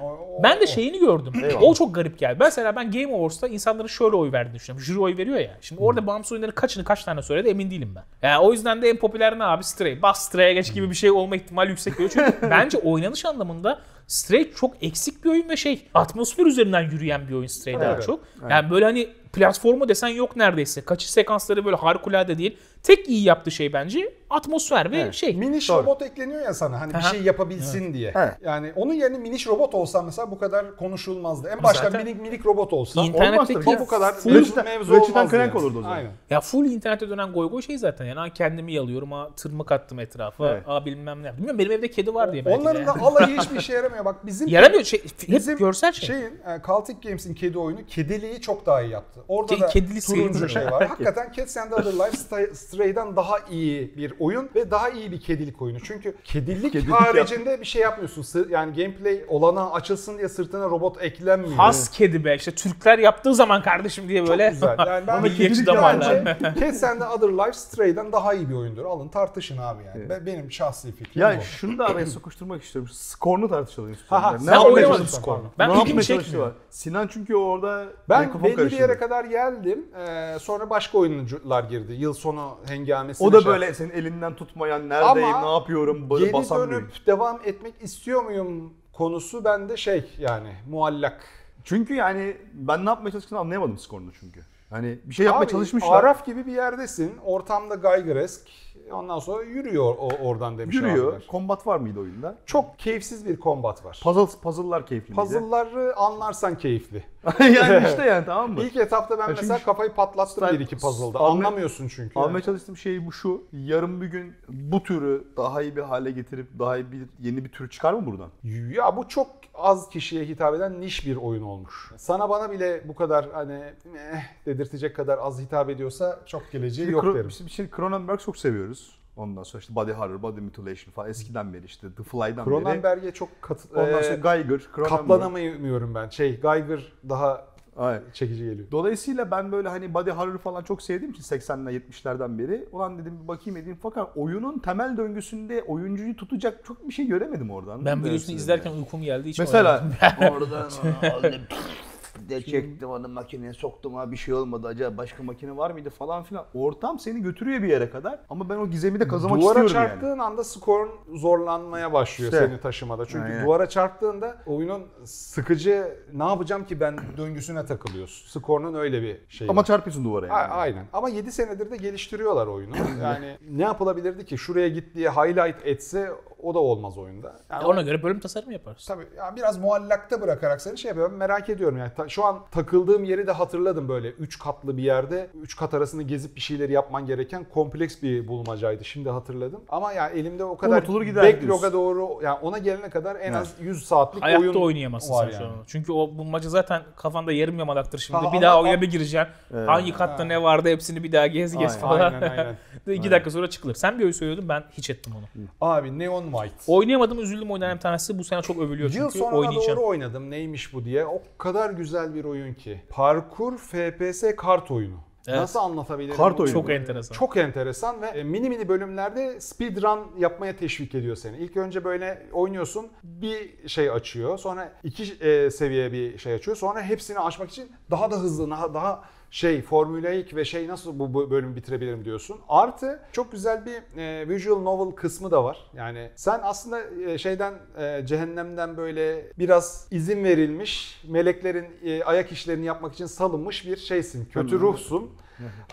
Ben de o. şeyini gördüm. O çok garip geldi. Mesela ben Game Awards'ta insanların şöyle oy verdiğini düşünüyorum. Jüri oy veriyor ya. Şimdi orada bağımsız oyunların kaçını kaç tane söyledi emin değilim ben. Yani o yüzden de en popüler ne abi? Stray. Bas Stray'e geç gibi bir şey olma ihtimali yüksek geliyor. Çünkü bence oynanış anlamında Stray çok eksik bir oyun ve şey atmosfer üzerinden yürüyen bir oyun Stray daha Evet. çok. Yani böyle hani platformu desen yok neredeyse. Kaçış sekansları böyle harikulade değil. Tek iyi yaptığı şey bence atmosfer ve Evet. şey. Miniş Doğru. robot ekleniyor ya sana hani bir Aha. şey yapabilsin diye. Evet. Yani onun yerine miniş robot olsa mesela bu kadar konuşulmazdı. En başta zaten- minik minik robot olsa Olmazdır ya. bu kadar full- mevzu, mevzu olmazdı Clank yani. olurdu o zaman. Aynen. Ya full internette dönen goy goy şey zaten yani. Ha kendimi yalıyorum, ha tırmık attım etrafa, Evet. ha bilmem ne. Bilmiyorum benim evde kedi var diye belki Onların da alayı hiçbir işe yaramıyor. Bak bizim Yaramıyor şey, hep Bizim görsel şey. Şeyin, e, Celtic Games'in kedi oyunu kediliği çok daha iyi yaptı. Orada Ke- da kedili turuncu şey var. Hakikaten Cats and Other Lives Stray- Stray'den daha iyi bir oyun ve daha iyi bir kedilik oyunu. Çünkü kedilik, Kedilik haricinde bir şey yapmıyorsun. Sı- Yani gameplay olanağı açılsın diye sırtına robot eklenmiyor. Has kedi be işte Türkler yaptığı zaman kardeşim diye Çok böyle. güzel. Yani ben damarlar. bence Cats and Other Lives Stray'den daha iyi bir oyundur. Alın tartışın abi yani. Be- Benim şahsi fikrim Yani bu. şunu da araya sokuşturmak istiyorum. Skorunu tartışalım Ha, ha, istiyorum. sen Ben yapmaya falan. Ben ne ilgimi yapmaya çekmiyor. Sinan çünkü orada Ben mikrofon belli bir karıştırdı. yere kadar geldim. Ee, sonra başka oyuncular girdi. Yıl sonu hengamesine. O da şey böyle senin elinden tutmayan neredeyim, Ama ne yapıyorum, böyle Geri basamıyorum. dönüp devam etmek istiyor muyum konusu bende şey yani muallak. Çünkü yani ben ne yapmaya çalıştığını anlayamadım skorunu çünkü. Hani bir şey yapmaya Abi, çalışmışlar. Araf gibi bir yerdesin. Ortamda Geigeresk. Ondan sonra yürüyor o, oradan demiş Yürüyor. abiler. Combat var mıydı oyunda? Çok keyifsiz bir kombat var. Puzzle, puzzle'lar keyifli miydi? Puzzle'ları anlarsan keyifli. yani işte yani tamam mı? İlk etapta ben Ya mesela çünkü kafayı patlattım bir iki puzzle'da. Almaya- Anlamıyorsun çünkü. Almaya çalıştığım şey bu şu. Yarın bir gün bu türü daha iyi bir hale getirip daha iyi bir yeni bir tür çıkar mı buradan? Ya bu çok az kişiye hitap eden niş bir oyun olmuş. Sana bana bile bu kadar hani eh dedirtecek kadar az hitap ediyorsa çok geleceği yok Kro- derim. Biz şimdi Cronenberg çok seviyoruz. Ondan sonra işte Body Horror, Body Mutilation falan eskiden beri işte The Fly'dan beri. Cronenberg'e çok kat, Ondan eh, sonra Geiger, Cronenberg. katlanamıyorum ben. Şey Geiger daha Aynen. çekici geliyor. Dolayısıyla ben böyle hani body horror falan çok sevdiğim için 80'ler 70'lerden beri ulan dedim bir bakayım edeyim fakat oyunun temel döngüsünde oyuncuyu tutacak çok bir şey göremedim oradan. Ben videosunu izlerken uykum geldi. Hiç mesela Oradan aldım. de çektim onu makineye soktum ha bir şey olmadı acaba başka makine var mıydı falan filan. Ortam seni götürüyor bir yere kadar ama ben o gizemi de kazanmak Duvara istiyorum çarptığın yani. anda skorun zorlanmaya başlıyor İşte. seni taşımada. Çünkü Aynen. duvara çarptığında oyunun sıkıcı ne yapacağım ki ben döngüsüne takılıyorsun. Skorunun öyle bir şeyi Ama var. çarpıyorsun duvara yani. A- Aynen. Ama 7 senedir de geliştiriyorlar oyunu. Yani ne yapılabilirdi ki? Şuraya git diye highlight etse o da olmaz oyunda. Yani Ona göre bölüm tasarımı yaparız. Tabii ya biraz muallakta bırakarak seni şey yapıyorum merak ediyorum yani. Ta- şu an takıldığım yeri de hatırladım böyle 3 katlı bir yerde 3 kat arasını gezip bir şeyleri yapman gereken kompleks bir bulmacaydı. Şimdi hatırladım. Ama ya elimde o kadar Unutulur gider backlog'a diyorsun. doğru yani ona gelene kadar en Evet. az 100 saatlik Hayatta oyun oynayamazsın var sen şu yani. an. Çünkü o bulmaca zaten kafanda yarım yamalaktır şimdi. Ha, bir ama- daha oyuna bir gireceksin. Evet. Hangi katta ne vardı hepsini bir daha gez gez Aynen, falan. Aynen aynen. İki dakika sonra çıkılır. Sen bir oyun söylüyordun ben hiç ettim onu. Abi Neon White. Oynayamadım üzüldüm oynayan bir tanesi. Bu sene çok övülüyor Yıl çünkü sonuna oynayacağım. doğru oynadım neymiş bu diye. O kadar güzel bir oyun ki. Parkur FPS kart oyunu. Evet. Nasıl anlatabilirim? Kart oyunu. Çok enteresan. Çok enteresan ve e, mini mini bölümlerde speedrun yapmaya teşvik ediyor seni. İlk önce böyle oynuyorsun bir şey açıyor. Sonra iki e, seviye bir şey açıyor. Sonra hepsini aşmak için daha da hızlı, daha, daha şey formülaik ve şey nasıl bu bölümü bitirebilirim diyorsun. Artı çok güzel bir e, visual novel kısmı da var. Yani sen aslında e, şeyden e, cehennemden böyle biraz izin verilmiş meleklerin e, ayak işlerini yapmak için salınmış bir şeysin. Kötü ruhsun.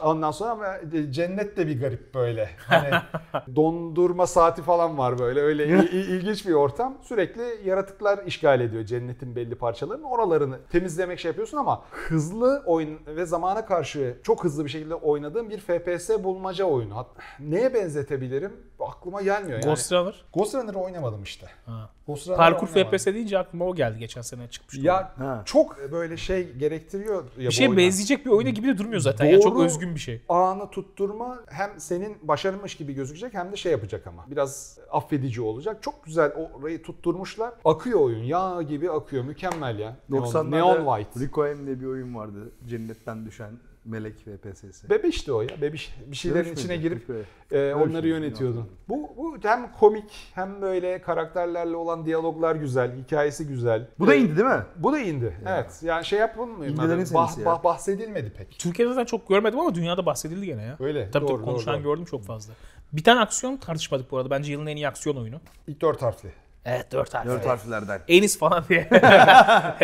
Ondan sonra ama e, cennet de bir garip böyle. Hani dondurma saati falan var böyle. Öyle il- il- ilginç bir ortam. Sürekli yaratıklar işgal ediyor cennetin belli parçalarını. Oralarını temizlemek şey yapıyorsun ama hızlı oyun ve zamana karşı çok hızlı bir şekilde oynadığım bir FPS bulmaca oyunu. Neye benzetebilirim? Aklıma gelmiyor yani. Ghost Runner. Ghost Runner'ı oynamadım işte. Ha. Ghost Parkur. FPS deyince aklıma o geldi geçen sene çıkmış. Ya Ha. çok böyle şey gerektiriyor ya bir şey oyunlar. benzeyecek bir oyuna gibi de durmuyor zaten. Ya çok Doğru. özgün bir şey. anı tutturma hem senin başarılmış gibi gözükecek hem de şey yapacak ama biraz affedici olacak. Çok güzel orayı tutturmuşlar. Akıyor oyun. Yağ gibi akıyor. Mükemmel ya. Neon, 90'larda Neon White. Rico M diye bir oyun vardı. Cennetten düşen melek VPS'si. Bebiş de o ya. Bebiş bir şeylerin Demiş içine miydi? girip e, onları yönetiyordun. Bu, bu hem komik hem böyle karakterlerle olan diyaloglar güzel, hikayesi güzel. Bu da indi değil mi? Bu da indi. Evet. Yani şey yapılmıyor. İndilerin Yani serisi ya. bahsedilmedi pek. Türkiye'de zaten çok görmedim ama dünyada bahsedildi gene ya. Öyle. Tabii doğru, tabii konuşan doğru, doğru. gördüm çok fazla. Bir tane aksiyon tartışmadık bu arada. Bence yılın en iyi aksiyon oyunu. İlk dört harfli. Evet 4 harfli. Dört harflerden. Enis falan diye.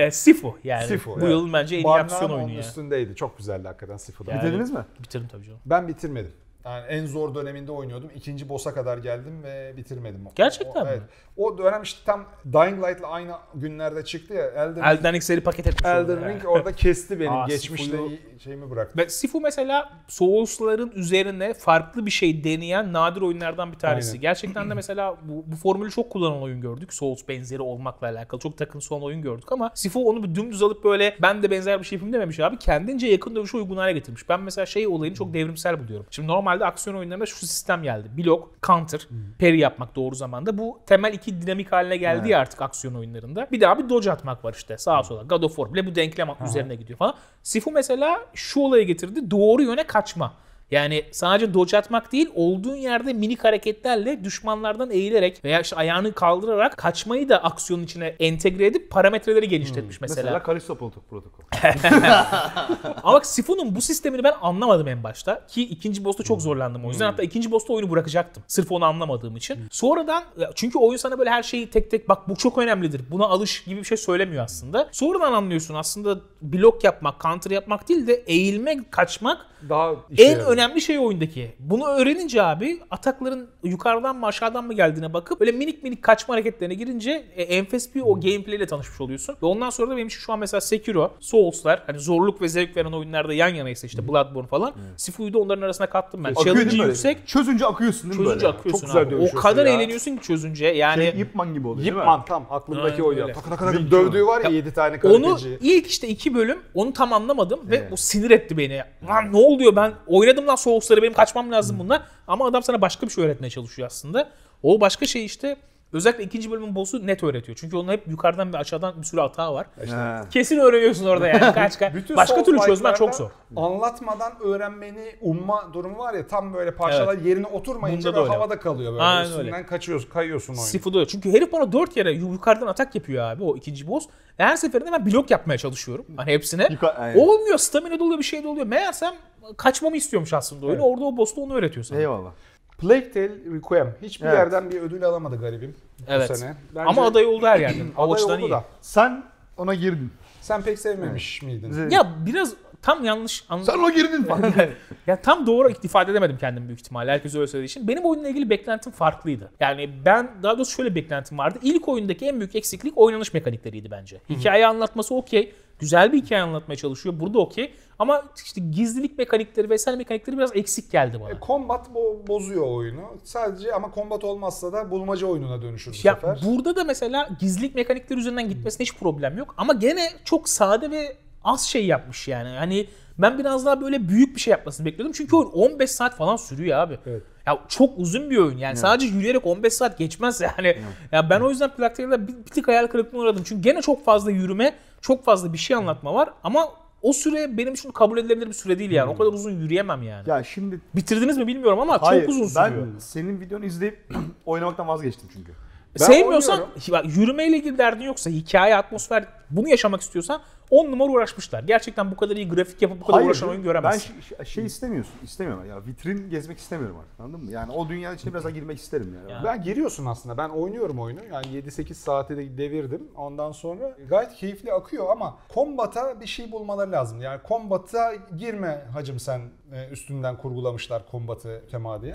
Sifu yani. Sifu, bu evet. yılın bence en iyi Barnağım aksiyon oyunu onun ya. üstündeydi. Çok güzeldi hakikaten Sifu'da. Yani- Bitirdiniz mi? Bitirdim tabii canım. Ben bitirmedim. Yani en zor döneminde oynuyordum. İkinci boss'a kadar geldim ve bitirmedim. Gerçekten o, mi? Evet. O dönem işte tam Dying Light'la aynı günlerde çıktı ya. Elden, Elden Ring'i paket etmiş Elden yani. Ring orada kesti benim Aa, geçmişte Sifu'yu- şeyimi bıraktı. Ve Sifu mesela Souls'ların üzerine farklı bir şey deneyen nadir oyunlardan bir tanesi. Aynen. Gerçekten de mesela bu, bu formülü çok kullanan oyun gördük. Souls benzeri olmakla alakalı çok takıntısı olan oyun gördük ama Sifu onu bir dümdüz alıp böyle ben de benzer bir şey yapayım dememiş abi. Kendince yakın dövüşe uygun hale getirmiş. Ben mesela şey olayını çok devrimsel buluyorum. Şimdi normalde aksiyon oyunlarında şu sistem geldi. Blok, counter, parry yapmak doğru zamanda. Bu temel iki dinamik haline geldi ya artık aksiyon oyunlarında. Bir daha bir dodge atmak var işte sağa sola. God of War bile bu denklem üzerine gidiyor falan. Sifu mesela şu olayı getirdi. Doğru yöne kaçma. Yani sadece dodge atmak değil, olduğun yerde minik hareketlerle düşmanlardan eğilerek veya işte ayağını kaldırarak kaçmayı da aksiyonun içine entegre edip parametreleri geliştirmiş mesela. Mesela Kalisto protokol. Ama bak Sifu'nun bu sistemini ben anlamadım en başta. Ki ikinci boss'ta çok zorlandım o yüzden. Hatta ikinci boss'ta oyunu bırakacaktım. Sırf onu anlamadığım için. Sonradan çünkü oyun sana böyle her şeyi tek tek bak bu çok önemlidir. Buna alış gibi bir şey söylemiyor aslında. Sonradan anlıyorsun aslında blok yapmak, counter yapmak değil de eğilmek, kaçmak Daha en yarıyor. Önemli şey oyundaki. Bunu öğrenince abi atakların yukarıdan mı aşağıdan mı geldiğine bakıp böyle minik minik kaçma hareketlerine girince e, enfes bir o gameplay ile tanışmış oluyorsun. Ve ondan sonra da benim için şu an mesela Sekiro, Souls'lar hani zorluk ve zevk veren oyunlarda yan yanaysa işte Bloodborne falan. Sifu'yu da onların arasına kattım ben. Akıyor böyle? yüksek, Çözünce akıyorsun değil mi çözünce böyle? akıyorsun Çok güzel abi. O kadar ya. eğleniyorsun ki çözünce. Yani Şey, Yipman gibi oluyor değil mi? Yipman tam aklımdaki Aynen oydu. öyle. Tak tak tak Wing dövdüğü var ya Ya, 7 tane Onu karateci. ilk işte iki bölüm onu tam anlamadım ve o sinir etti beni. Lan ne oluyor ben oynadım lan Souls'ları benim kaçmam lazım bunlar. Ama adam sana başka bir şey öğretmeye çalışıyor aslında. O başka şey işte özellikle ikinci bölümün boss'u net öğretiyor. Çünkü onun hep yukarıdan ve aşağıdan bir sürü hatağı var. He. Kesin öğreniyorsun orada yani kaç kaç. Bütün başka türlü çözmen çok zor. Anlatmadan öğrenmeni umma durumu var ya tam böyle parçalar yerine oturmayınca Bunda da böyle öyle. havada kalıyor böyle. Aynen Üstünden öyle. kaçıyorsun, kayıyorsun oyunu. Sifu'da öyle. Çünkü herif bana dört kere yukarıdan atak yapıyor abi o ikinci boss. Her seferinde ben blok yapmaya çalışıyorum. Hani hepsine. Yuka- aynen. Olmuyor. Stamina doluyor bir şey doluyor. Meğersem kaçmamı istiyormuş aslında oyunu. Orada o boss da onu öğretiyor sana. Eyvallah. Plague Tale Requiem hiçbir Evet. yerden bir ödül alamadı garibim Evet. bu sene. Bence Ama aday oldu her yerden. Aday oldu iyi. da. Sen ona girdin. Sen pek sevmemiş miydin? Ya biraz tam yanlış anladım. Sen ona girdin falan. ya tam doğru ifade edemedim kendimi büyük ihtimalle. Herkes öyle söylediği için. Benim oyunla ilgili beklentim farklıydı. Yani ben daha doğrusu şöyle beklentim vardı. İlk oyundaki en büyük eksiklik oynanış mekanikleriydi bence. Hikaye anlatması okey. Güzel bir hikaye anlatmaya çalışıyor. Burada okey. Ama işte gizlilik mekanikleri vesaire mekanikleri biraz eksik geldi bana. E, Combat bo- bozuyor oyunu. Sadece ama combat olmazsa da bulmaca oyununa dönüşür bu Ya sefer. burada da mesela gizlilik mekanikleri üzerinden gitmesine hiç problem yok. Ama gene çok sade ve az şey yapmış yani. Hani ben biraz daha böyle büyük bir şey yapmasını bekliyordum. Çünkü oyun 15 saat falan sürüyor abi. Evet. Ya çok uzun bir oyun. Yani sadece yürüyerek 15 saat geçmez yani. Ya ben o yüzden Plague bir, bir tık hayal kırıklığına uğradım. Çünkü gene çok fazla yürüme, çok fazla bir şey anlatma var ama o süre benim için kabul edilebilir bir süre değil yani. O kadar uzun yürüyemem yani. ya şimdi Bitirdiniz mi bilmiyorum ama hayır çok uzun ben sürüyor. senin videonu izleyip oynamaktan vazgeçtim çünkü. Ben Sevmiyorsan, oynuyorum. bak, yürümeyle ilgili derdin yoksa, hikaye, atmosfer bunu yaşamak istiyorsan 10 numara uğraşmışlar. Gerçekten bu kadar iyi grafik yapıp bu kadar uğraşan oyun Ben göremezsin. şey, şey istemiyorsun. istemiyorum ya. Vitrin gezmek istemiyorum artık. Anladın mı? Yani o dünyanın içine biraz daha girmek isterim yani. Ya. Ben giriyorsun aslında. Ben oynuyorum oyunu. Yani 7-8 saate de devirdim. Ondan sonra gayet keyifli akıyor ama kombata bir şey bulmaları lazım. Yani kombata girme hacım sen e, üstünden kurgulamışlar kombatı Kemadiye.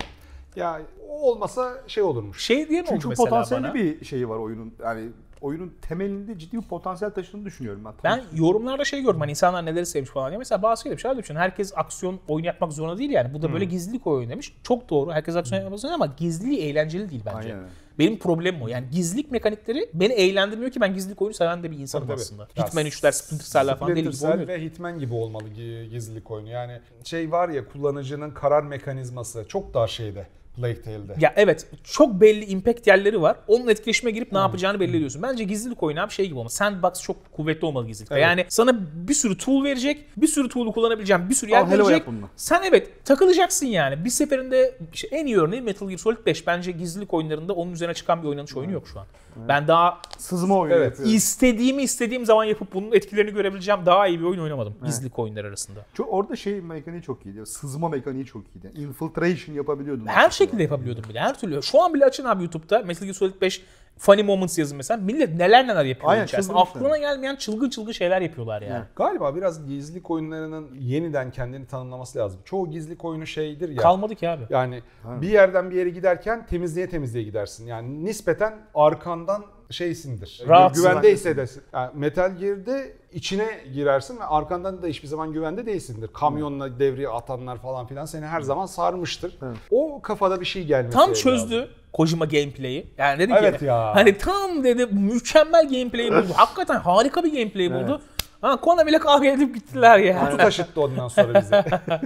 Ya olmasa şey olurmuş. Şey oldu Çünkü mesela potansiyelli bana. bir şeyi var oyunun. Yani oyunun temelinde ciddi bir potansiyel taşıdığını düşünüyorum ben. Ben yorumlarda şey gördüm hani insanlar neleri sevmiş falan diye. Mesela bazı şey demiş. Abi demiş, herkes aksiyon oyun yapmak zorunda değil yani. Bu da böyle gizlilik oyun demiş. Çok doğru. Herkes aksiyon yapmak zorunda ama gizliliği eğlenceli değil bence. Aynen. Benim problemim o. Yani gizlilik mekanikleri beni eğlendirmiyor ki ben gizlilik oyunu seven de bir insanım Tabii, tabii. aslında. Ya, Hitman 3'ler, Splinter Cell'ler falan deli gibi oynuyorum. ve Hitman gibi olmalı gi- gizlilik oyunu. Yani şey var ya kullanıcının karar mekanizması çok dar şeyde Plague Tale'de. Ya evet çok belli impact yerleri var. Onun etkileşime girip ne yapacağını belli ediyorsun. Bence gizlilik oyunu abi şey gibi olmalı. Sandbox çok kuvvetli olmalı gizlilikte. Evet. Yani sana bir sürü tool verecek. Bir sürü tool'u kullanabileceğin bir sürü yer hello verecek. Sen evet takılacaksın yani. Bir seferinde işte en iyi örneği Metal Gear Solid 5. Bence gizlilik oyunlarında onun üzerine çıkan bir oynanış oyunu yok şu an. Ben daha Sızma oyunu Evet. yapıyorum. istediğimi istediğim zaman yapıp bunun etkilerini görebileceğim daha iyi bir oyun oynamadım. Gizlilik oyunları arasında. Çok, orada şey mekaniği çok iyiydi. Sızma mekaniği çok iyiydi. Infiltration yapabiliyordun. Her şekilde yapabiliyordum bile. Her türlü. Şu an bile açın abi YouTube'da Metal Gear Solid 5 Funny Moments yazın mesela. Millet neler neler yapıyor Aynen, içerisinde. Aklına gelmeyen çılgın çılgın şeyler yapıyorlar yani. Galiba biraz gizlilik oyunlarının yeniden kendini tanımlaması lazım. Çoğu gizlilik oyunu şeydir ya. Kalmadı ki abi. Yani bir yerden bir yere giderken temizliğe temizliğe gidersin. Yani nispeten arkandan şeysindir. Rahatsın. Güvende hissedersin. Yani Metal Gear'de içine girersin ve arkandan da hiçbir zaman güvende değilsindir. Kamyonla devreye atanlar falan filan seni her zaman sarmıştır. O kafada bir şey gelmesi Tam lazım. çözdü Kojima gameplay'i. Yani dedi Evet ki ya. hani tam dedi mükemmel gameplay buldu. Hakikaten harika bir gameplay buldu. Ha Konami ile kavga edip gittiler ya. Kutu taşıttı ondan sonra bize.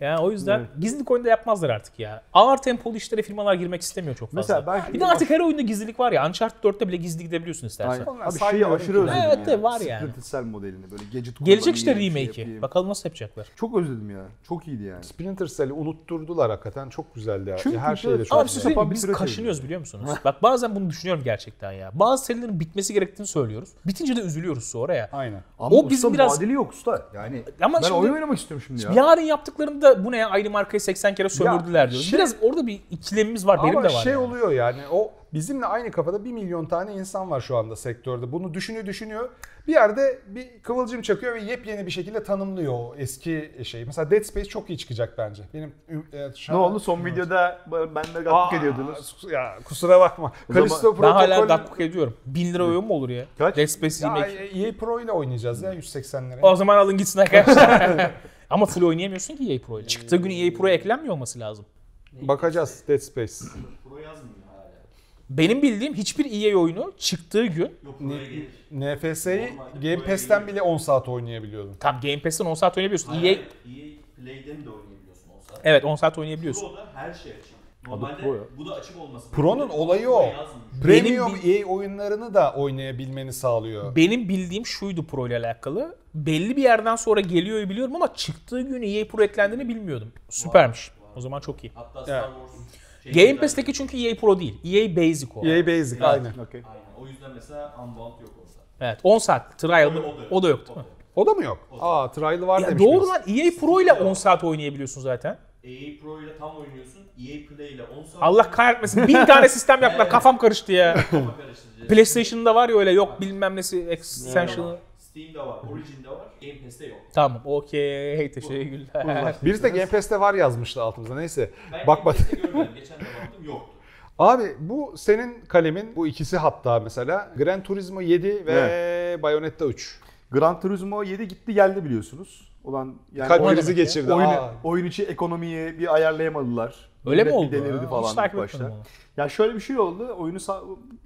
Yani o yüzden gizlilik oyunda yapmazlar artık ya. Ağır tempolu işlere firmalar girmek istemiyor çok fazla. Mesela ben- bir de artık her oyunda gizlilik var ya. Uncharted 4'te bile gizli gidebiliyorsun istersen. Aynen. Abi şeyi aşırı özledim Evet, ya. de var yani. Splinter modelini böyle gadget Gelecek işte şey remake'i. yapayım. Bakalım nasıl yapacaklar. Çok özledim ya. Çok iyiydi yani. Splinter Cell'i unutturdular hakikaten. Çok güzeldi ya. Çünkü Her şeyde çok- şey güzel. bir Biz kaşınıyoruz biliyor musunuz? Bak bazen bunu düşünüyorum gerçekten ya. Bazı serilerin bitmesi gerektiğini söylüyoruz. Bitince de üzülüyoruz sonra ya. Aynen. Ama O bizim biraz- muadili yok usta. Yani Ama ben şimdi- oyun oynamak istiyorum şimdi ya. Yarın yaptıklarında bu ne ya aynı markayı 80 kere sömürdüler diyoruz. şey- Biraz orada bir ikilemimiz var. Benim Ama de var. şey yani. oluyor yani o bizimle aynı kafada bir milyon tane insan var şu anda sektörde. Bunu düşünüyor düşünüyor. bir yerde bir kıvılcım çakıyor ve yepyeni bir şekilde tanımlıyor o eski şeyi. Mesela Dead Space çok iyi çıkacak bence. Benim e, şu Ne oldu? Son videoda benden Aa, gaklık ediyordunuz. Ya kusura bakma. zaman- Callisto Ben hala dakika ediyorum. 1000 lira oyun mu olur ya? Kaç? Dead Space ya, remake. EA Pro ile oynayacağız ya 180 liraya. O zaman alın gitsin arkadaşlar. Ama full oynayamıyorsun ki EA Pro ile. Çıktığı gün EA Pro'ya eklenmiyor olması lazım. Bakacağız Dead Space. Pro yazmıyor. Benim bildiğim hiçbir EA oyunu çıktığı gün. NFS'yi Game Pass'ten bile 10 saat oynayabiliyordum. tam Game Pass'ten 10 saat oynayabiliyorsun. EA EA Play'den de oynayabiliyorsun o saat. evet 10 saat oynayabiliyorsun. Pro'da her şey açık. Normalde Pro ya. bu da açık olması. Pro'nun olayı o. Premium Benim EA oyunlarını da oynayabilmeni sağlıyor. Benim bildiğim şuydu Pro ile alakalı. Belli bir yerden sonra geliyor biliyorum ama çıktığı gün EA Pro eklendiğini bilmiyordum. Süpermiş. O zaman çok iyi. Hatta Star Evet. Wars şey Game Pass'teki çünkü EA Pro değil. EA Basic o. EA Basic aynen. Okey. Aynen. O yüzden mesela Unbound yok orada. Evet 10 saat trial? O da yok. O da yok değil mi? O da mı yok? Aa trial'ı var Ya demiş. doğru birisi. lan EA Pro ile 10 saat oynayabiliyorsun zaten. EA Pro ile tam oynuyorsun. EA Play ile 10 saat Allah kahretmesin. Bin tane sistem yaptılar. Kafam karıştı ya. kafa karıştıracağız. PlayStation'da var ya öyle yok bilmem nesi extension'ı. Steam'de var, Origin'de var, Game Pass'te yok. Tamam okey teşekkürler. Birisi de Game Pass'te var yazmıştı altımıza. Neyse. Ben Bak Game bak. Pass'te görmedim. Geçen de baktım yoktu. Abi bu senin kalemin bu ikisi hatta mesela Gran Turismo 7 ve Bayonetta 3. Gran Turismo 7 gitti geldi biliyorsunuz. Ulan yani Kalp krizi geçirdi. oyun, Aa. oyun içi ekonomiyi bir ayarlayamadılar. Öyle mi Millet oldu? Bir delirdi Ha, falan hiç ilk başta. Ya şöyle bir şey oldu. Oyunu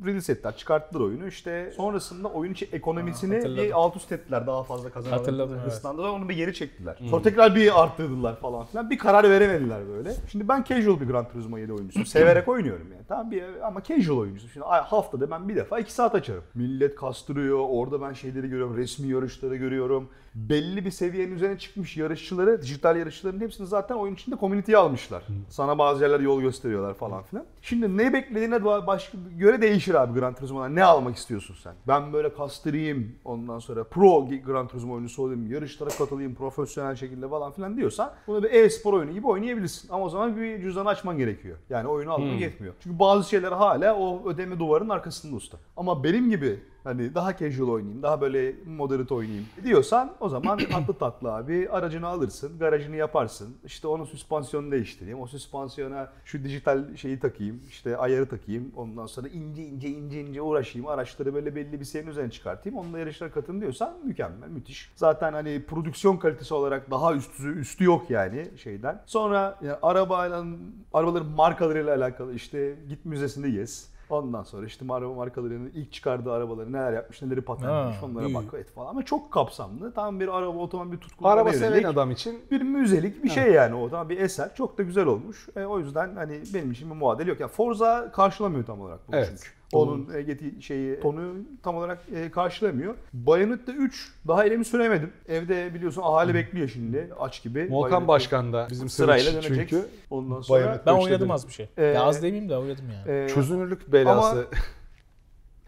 release ettiler. Çıkarttılar oyunu. İşte sonrasında oyun içi ekonomisini hatırladım. bir alt üst ettiler. Daha fazla kazanalım. Hatırladım, evet. Hırslandılar. Onu bir geri çektiler. Sonra tekrar bir arttırdılar falan filan. Bir karar veremediler böyle. Şimdi ben casual bir Gran Turismo 7 oyuncusuyum. Severek oynuyorum yani. Tamam bir ama casual oyuncusuyum. Şimdi haftada ben bir defa 2 saat açarım. Millet kastırıyor. Orada ben şeyleri görüyorum. Resmi yarışları görüyorum. Belli bir seviyenin üzerine çıkmış yarışçıları, dijital yarışçıların hepsini zaten oyun içinde community'ye almışlar. Sana bazı yerler yol gösteriyorlar falan filan. Şimdi ne beklediğine ba- başka göre değişir abi Gran Turismo'dan. Ne almak istiyorsun sen? Ben böyle kastırayım ondan sonra pro Gran Turismo oyuncusu olayım, yarışlara katılayım profesyonel şekilde falan filan diyorsan bunu bir e-spor oyunu gibi oynayabilirsin. Ama o zaman bir cüzdan açman gerekiyor. Yani oyunu almak yetmiyor. Çünkü bazı şeyler hala o ödeme duvarının arkasında usta. Ama benim gibi hani daha casual oynayayım, daha böyle moderate oynayayım diyorsan o zaman tatlı tatlı abi aracını alırsın, garajını yaparsın. İşte onun süspansiyonunu değiştireyim. O süspansiyona şu dijital şeyi takayım, işte ayarı takayım. Ondan sonra ince ince ince ince uğraşayım. Araçları böyle belli bir seviyenin üzerine çıkartayım. Onunla yarışlara katın diyorsan mükemmel, müthiş. Zaten hani prodüksiyon kalitesi olarak daha üstü, üstü yok yani şeyden. Sonra yani arabayla, arabaların markalarıyla alakalı işte git müzesinde gez. Ondan sonra işte araba markalarının ilk çıkardığı arabaları neler yapmış, neleri patentlemiş Ha, onlara iyi. bak et falan. Ama çok kapsamlı. Tam bir araba otomobil tutkununa Araba yönelik seven adam için bir müzelik bir şey yani o da bir eser. Çok da güzel olmuş. E, o yüzden hani benim için bir muadil yok. Yani Forza karşılamıyor tam olarak bunu Evet. çünkü. Onun e, geti- şeyi tonu tam olarak e, karşılamıyor. Bayonetta 3 daha elimi süremedim. Evde biliyorsun ahali bekliyor şimdi aç gibi. Volkan Başkan da bizim sırayla dönecek. çünkü Ondan sonra Bayonetta Ben oynadım az bir şey. Ee, ya az demeyeyim de oynadım yani. e, çözünürlük belası.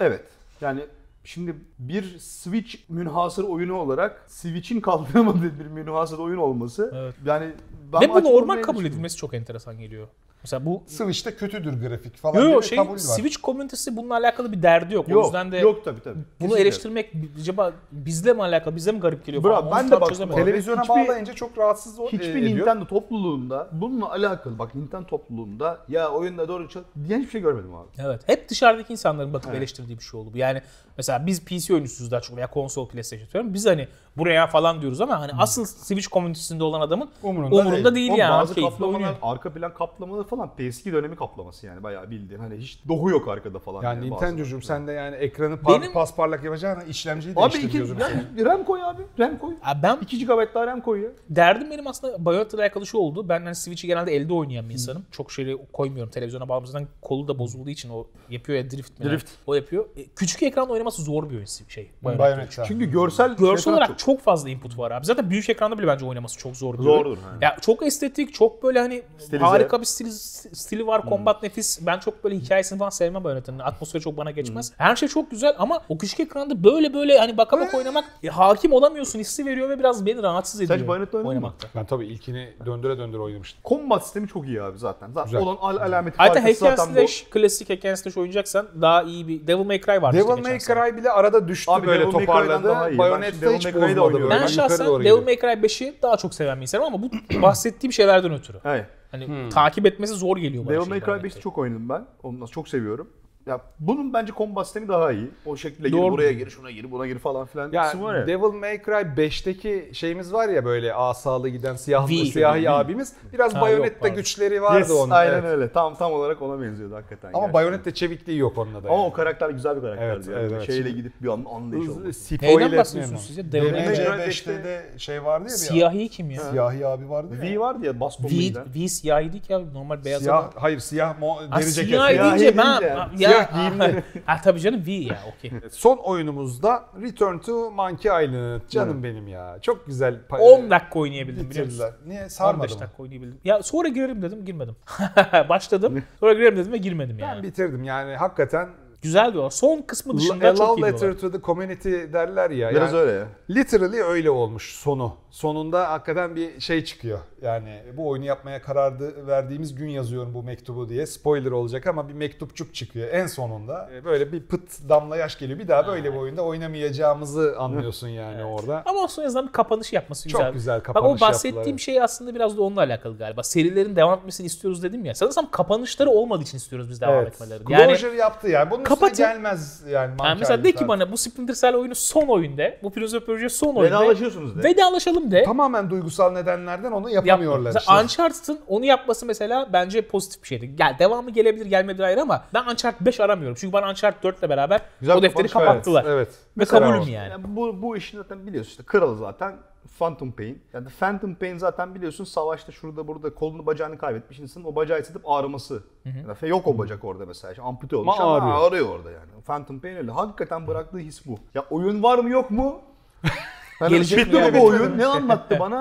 Evet. Yani şimdi bir Switch münhasır oyunu olarak Switch'in kaldıramadığı bir münhasır oyun olması Evet. yani ben Ve bu normal kabul edilmesi çok enteresan geliyor. Mesela bu Switch'te kötüdür grafik falan Yo diye yo bir şey kabul var. Switch komünitesi bununla alakalı bir derdi yok. o Yok, yüzden de yok tabii tabii. bunu Kesinlikle. eleştirmek acaba bizle mi alakalı, bize mi garip geliyor Bro, falan. ben de bak-. Televizyona Hiçbir- bağlayınca çok rahatsız o- Hiçbir e, ediyor. Nintendo topluluğunda bununla alakalı bak Nintendo topluluğunda ya oyunda doğru çal diyen hiçbir şey görmedim abi. Evet. Hep dışarıdaki insanların bakıp Evet. eleştirdiği bir şey oldu bu. Yani mesela biz PC oyuncusuyuz daha çok veya konsol PlayStation diyorum. Biz hani buraya falan diyoruz ama hani asıl Switch komünitesinde olan adamın Umurunda umurunda, değil. değil, yani. bazı Keyifli kaplamalar, oynuyor. arka plan kaplamaları falan PS2 dönemi kaplaması yani bayağı bildiğin hani hiç doku yok arkada falan. Yani bazı- Nintendo'cum sen de yani ekranı par Benim- pasparlak yapacağına işlemciyi Abi iki, gözünü ya, seveyim. RAM koy abi. RAM koy. Abi ben 2 GB daha RAM koy ya. derdim benim aslında ile alakalı şu oldu. Ben hani Switch'i genelde elde oynayan bir insanım. Çok şeyi koymuyorum televizyona bağımsızdan kolu da bozulduğu için o yapıyor ya drift? Drift. O yapıyor. E, küçük ekranda oynaması zor bir oyun şey. Bayonetta. Bayonetta. Çünkü görsel Görsel şey olarak çok- çok fazla input var abi. Zaten büyük ekranda bile bence oynaması çok zor. bir Zordur, ha. Ya çok estetik, çok böyle hani Stilize. harika bir stili, stili var. Combat nefis. Ben çok böyle hikayesini falan sevmem Bayoneta'nın. Atmosferi çok bana geçmez. Her şey çok güzel ama o küçük ekranda böyle böyle hani baka baka oynamak e, hakim olamıyorsun hissi veriyor ve biraz beni rahatsız ediyor. Sence Bayonetta oynadın oynamakta. Ben tabii ilkini döndüre döndüre oynamıştım. Combat sistemi çok iyi abi zaten. Zaten Güzel. olan al- alameti Hatta hack and zaten bu. slash, klasik hack and slash oynayacaksan daha iyi bir Devil May Cry var. Devil May Cry bile arada düştü Abi böyle Devil toparladı. daha iyi. Ben şimdi Bayonetta Devil hiç May Cry'ı da böyle. Ben Yukarı şahsen Devil. May Cry 5'i daha çok seven bir insanım ama bu bahsettiğim şeylerden ötürü. Evet. Hani takip etmesi zor geliyor bana. Devil May Cry 5'i yani. çok oynadım ben. Onu çok seviyorum. Ya bunun bence combat sistemi daha iyi. O şekilde gir, Doğru. buraya gir, şuna gir, buna gir falan filan. Ya kısmı var ya. Devil May Cry 5'teki şeyimiz var ya böyle asalı giden siyah V. siyahi abimiz. Biraz Ha, Bayonetta yok, güçleri vardı Yes, onun. aynen evet. öyle. Tam tam olarak ona benziyordu hakikaten. Ama gerçekten. Bayonetta çevikliği yok onunla da. Ama yani. o karakter güzel bir karakterdi. Evet, yani. evet. Şeyle gidip bir an anlayış oldu. Neyden bahsediyorsunuz siz ya? Devil May Cry Cry DC5'te de şey vardı ya bir Siyahi kim ya? Siyahi abi vardı ya. V vardı ya bastonlu V, v siyahi değil ki abi normal beyaz Siyah, adam. hayır siyah deri ceket. siyahi Siyahi deyince ben... Siyah giyimli. ha tabii canım V ya okey. Son oyunumuzda Return to Monkey Island. Canım benim ya. Çok güzel. pa- 10 dakika oynayabildim biliyor musun? Niye 15 sarmadı mı? dakika oynayabildim. Ya sonra girerim dedim girmedim. Başladım. Sonra girerim dedim ve girmedim Ben yani. bitirdim yani hakikaten Güzel diyorlar. Son kısmı dışında A çok love iyi letter diyorlar. to the community derler ya. Biraz yani öyle ya. Literally öyle olmuş sonu. Sonunda hakikaten bir şey çıkıyor. Yani bu oyunu yapmaya karar verdiğimiz gün yazıyorum bu mektubu diye. Spoiler olacak ama bir mektupçuk çıkıyor en sonunda. E, Böyle bir pıt damla yaş geliyor. Bir daha böyle bir oyunda oynamayacağımızı anlıyorsun yani orada. Ama olsun en azından bir kapanış yapması güzel. Çok güzel Bak kapanış o bahsettiğim yaptılar. şey aslında biraz da onunla alakalı galiba. Serilerin devam etmesini istiyoruz dedim ya. Sanırsam kapanışları olmadığı için istiyoruz biz devam Evet. etmelerini. Yani Closure yaptı yani. Bunun Kapatın. gelmez yani. Yani mesela de ki bana bu Splinter Cell oyunu son oyunda, bu Prince of Persia son oyunda. Vedalaşıyorsunuz de. Vedalaşalım de. Tamamen duygusal nedenlerden onu yapamıyorlar Mesela işte. Uncharted'ın onu yapması mesela bence pozitif bir şeydi. Gel devamı gelebilir gelmedir ayrı ama ben Uncharted 5 aramıyorum. Çünkü bana Uncharted 4 ile beraber Güzel o defteri kapanış, evet, kapattılar. Evet. Ve Mesela kabulüm yani. Yani bu, bu işin zaten biliyorsun işte kralı zaten Phantom Pain. Yani Phantom Pain zaten biliyorsun savaşta şurada burada kolunu bacağını kaybetmiş insanın o bacağı hissedip ağrıması. Yani yok o bacak orada mesela. İşte ampute olmuş Ama ama ağrıyor. ağrıyor orada yani. Phantom Pain öyle. Hakikaten bıraktığı his bu. Ya oyun var mı yok mu? Hani Gelecek mi bu oyun? Ne anlattı bana?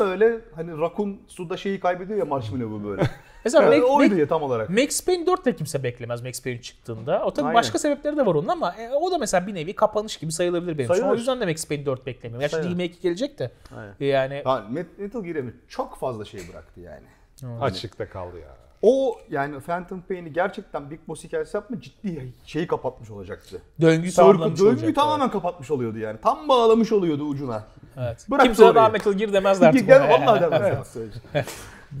Böyle hani rakun suda şeyi kaybediyor ya marshmallow böyle. Mesela Yani Max, oydu Max, ya tam olarak. Max Payne 4 de kimse beklemez Max Payne çıktığında. O tabii Aynen. başka sebepleri de var onun ama e, o da mesela bir nevi kapanış gibi sayılabilir benim için. Sayılır. O yüzden de Max Payne 4 beklemiyorum. Gerçi remake gelecek de. Aynen. E, Yani Met- Metal Gear'e çok fazla şey bıraktı yani. Açıkta kaldı ya. O yani Phantom Pain'i gerçekten Big Boss hikayesi yapma ciddi şeyi kapatmış olacaktı. Circle- tamamlamış döngüyü olacaktı. tamamen kapatmış oluyordu yani. Tam bağlamış oluyordu ucuna. Evet. Bırak Kimse daha Metal Gear demezler artık. Gel ona vallahi yani.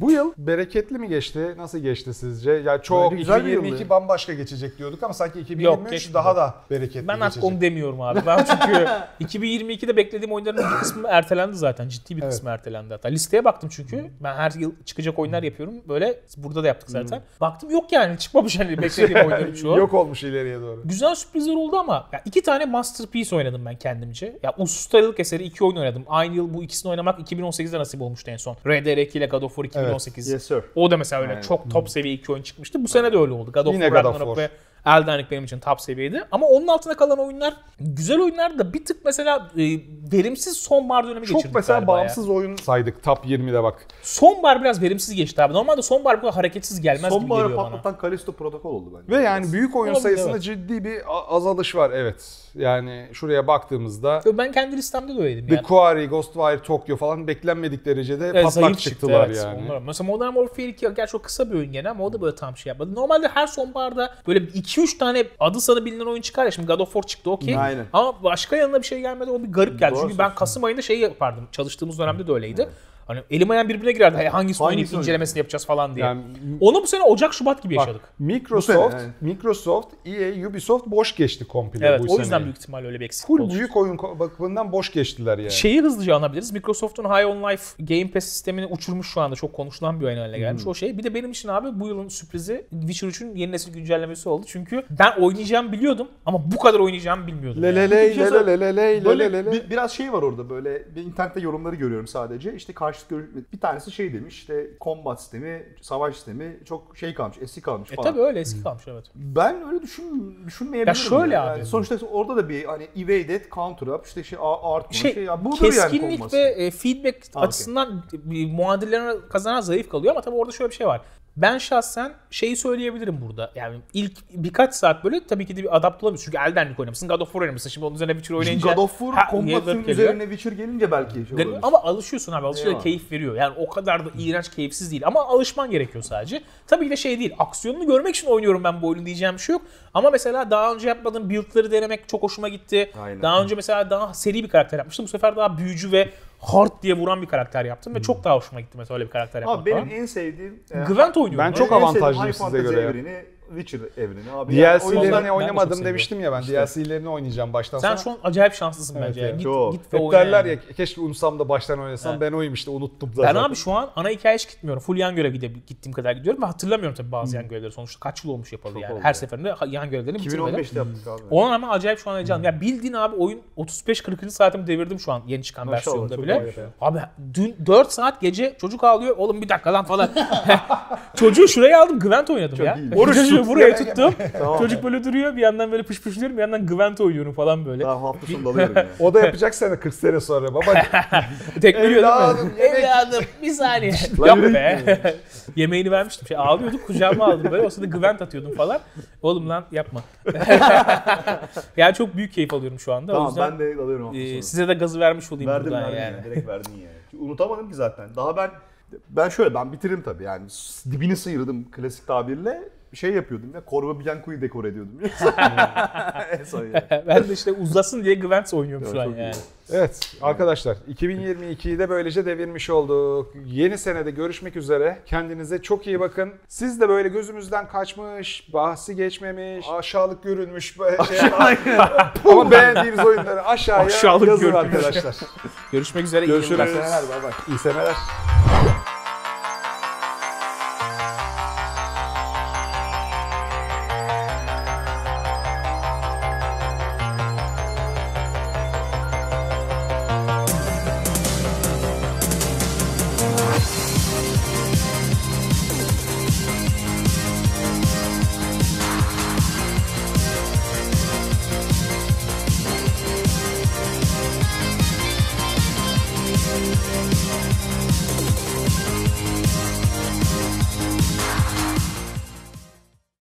Bu yıl bereketli mi geçti? Nasıl geçti sizce? Ya çok Bence güzel bir 2022 yıldı. bambaşka geçecek diyorduk ama sanki 2023 Yok, geçmedi. daha da bereketli Ben geçecek. onu demiyorum abi. Ben çünkü 2022'de beklediğim oyunların bir kısmı ertelendi zaten. Ciddi bir Evet. kısmı ertelendi hatta. Listeye baktım çünkü. Ben her yıl çıkacak oyunlar yapıyorum. Böyle burada da yaptık zaten. Baktım yok yani çıkmamış hani beklediğim oyunların çoğu. Yok olmuş ileriye doğru. Güzel sürprizler oldu ama ya iki tane masterpiece oynadım ben kendimce. Ya ustalık eseri iki oyun oynadım. Aynı yıl bu ikisini oynamak 2018'de nasip olmuştu en son. RDR2 ile God of War 2018. yes sir. O da mesela öyle Aynen. çok top seviye iki oyun çıkmıştı. Bu sene de öyle oldu. God of Yine War, God of Ragnarok War. ve Elden Ring benim için top seviyeydi. Ama onun altında kalan oyunlar güzel oyunlar da bir tık mesela e, verimsiz sonbahar dönemi Çok geçirdik mesela galiba ya. bağımsız oyun saydık top 20'de bak. Sonbahar biraz verimsiz geçti abi. Normalde sonbahar bu kadar hareketsiz gelmez gibi Sonbaharı geliyor bana. patlatan Kalisto protokol oldu bence. Ve yani büyük oyun Olabilir, sayısında evet. ciddi bir azalış var evet. Yani şuraya baktığımızda Ben kendi listemde de öyleydim The yani. Quarry, Ghostwire Tokyo falan beklenmedik derecede Evet, patlak çıktılar evet, yani. onlar. Mesela Modern Warfare 2 gerçi o kısa bir oyun gene ama o da böyle tam şey yapmadı. Normalde her sonbaharda böyle 2-3 tane adı sanı bilinen oyun çıkar ya. Şimdi God of War çıktı okey. Aynen. Ama başka yanına bir şey gelmedi o bir garip geldi. Doğru Çünkü ben. Kasım ayında şey yapardım. Çalıştığımız dönemde de öyleydi. Hani elim ayağım birbirine girerdi. Hey, Hangisi oynayıp Hangisi incelemesini yapacağız falan diye. Yani Onu bu sene Ocak Şubat gibi bak, yaşadık. Microsoft, sene, Microsoft, EA, Ubisoft boş geçti komple Evet bu o yüzden sene. büyük ihtimalle öyle bir eksiklik Full oldu. büyük oyun bakımından boş geçtiler yani. Şeyi hızlıca anabiliriz. Microsoft'un High on Life Game Pass sistemini uçurmuş şu anda. Çok konuşulan bir oyun haline gelmiş. O şey. Bir de benim için abi bu yılın sürprizi Witcher 3'ün yeni nesil güncellemesi oldu. Çünkü ben oynayacağımı biliyordum ama bu kadar oynayacağımı bilmiyordum. Le yani. le le Bir şey le le le le le Böyle le le. bir- biraz şey var orada böyle bir internette yorumları görüyorum sadece. İşte karşı karşıt görüş bir tanesi şey demiş işte combat sistemi, savaş sistemi çok şey kalmış, eski kalmış E falan. tabii öyle eski kalmış evet. Ben öyle düşün düşünmeyebilirim. Ya şöyle yani. abi. sonuçta orada da bir hani evade et, counter up, işte şey art Şey, şey, ya budur yani keskinlik ve e, feedback açısından bir muadillerine kazanan zayıf kalıyor ama tabii orada şöyle bir şey var. Ben şahsen şeyi söyleyebilirim burada. Yani ilk birkaç saat böyle tabii ki de bir adapte olamıyorsun. Çünkü Elden Ring oynamışsın, God of War oynamışsın. Şimdi onun üzerine Witcher oynayınca... God of War geliyor. üzerine Witcher gelince belki şey olabilir. Ama alışıyorsun abi. Eyvallah. keyif veriyor. Yani o kadar da iğrenç keyifsiz değil. Ama alışman gerekiyor sadece. Tabii ki de şey değil. Aksiyonunu görmek için oynuyorum ben bu oyunu diyeceğim bir şey yok. Ama mesela daha önce yapmadığım build'ları denemek çok hoşuma gitti. Aynen. Daha önce mesela daha seri bir karakter yapmıştım. Bu sefer daha büyücü ve hard diye vuran bir karakter yaptım. Ve çok daha hoşuma gitti mesela öyle bir karakter yapmak Abi benim falan. en sevdiğim e, Gwent oynuyorum. Ben çok en sevdiğim avantajlıyım High size Fantasy göre ya. Witcher evreni abi. Yani o yüzden- DLC'lerini de oynamadım çok demiştim ya ben. DLC'lerini oynayacağım baştan Sen sona. şu an acayip şanslısın Evet bence. ya. Git, Çok. git ve Hep oyna derler yani. ya keşke unutsam da baştan oynasam. Evet. Ben oyum işte unuttum Ben zaten. abi şu an ana hikaye hiç gitmiyorum. Full yan görev gide- gittiğim kadar gidiyorum ve hatırlamıyorum tabii bazı yan görevleri. Sonuçta kaç yıl olmuş yapalı yani. oldu Her seferinde yan görevlerini bitirmedim. 2015'te yaptık abi. Ona rağmen acayip şu an heyecanlıyım. Ya bildiğin abi oyun 35-40. saatimi devirdim şu an yeni çıkan Maşallah, versiyonunda çok bile. Abi dün 4 saat gece çocuk ağlıyor. Oğlum bir dakika lan falan. Çocuğu şuraya aldım Gwent oynadım ya. Oruç çocuğu buraya tuttum. Tamam. Çocuk böyle duruyor bir yandan böyle pış pış diyorum bir yandan Gwent oynuyorum falan böyle. Daha hafta sonu dalıyorum yani. O da yapacak sene 40 sene sonra. Baba Tekmeliyor değil mi? Evladım bir saniye. Yürü be. Yemeğini vermiştim. Şey ağlıyorduk kucağıma aldım böyle. O sırada Gwent atıyordum falan. Oğlum lan yapma. yani çok büyük keyif alıyorum şu anda. o tamam yüzden ben de dalıyorum hafta e, sonu. size de gazı vermiş olayım Verdim buradan verdim yani. yani. Direkt verdin yani. Unutamadım ki zaten. Daha ben ben şöyle ben bitiririm tabii yani dibini sıyırdım klasik tabirle şey yapıyordum ya Korva Bianco'yu dekor ediyordum. en son yani. ben de işte uzasın diye Gwent oynuyorum şu Evet, an iyi. yani. Evet arkadaşlar 2022'yi de böylece devirmiş olduk. Yeni senede görüşmek üzere. Kendinize çok iyi bakın. Siz de böyle gözümüzden kaçmış, bahsi geçmemiş, aşağılık görünmüş böyle şey ama beğendiğiniz oyunları aşağıya Aşağılık yazın görünmüş. arkadaşlar. Görüşmek üzere. iyi Görüşürüz. yıllar. Seneler bay bay. İyi seneler.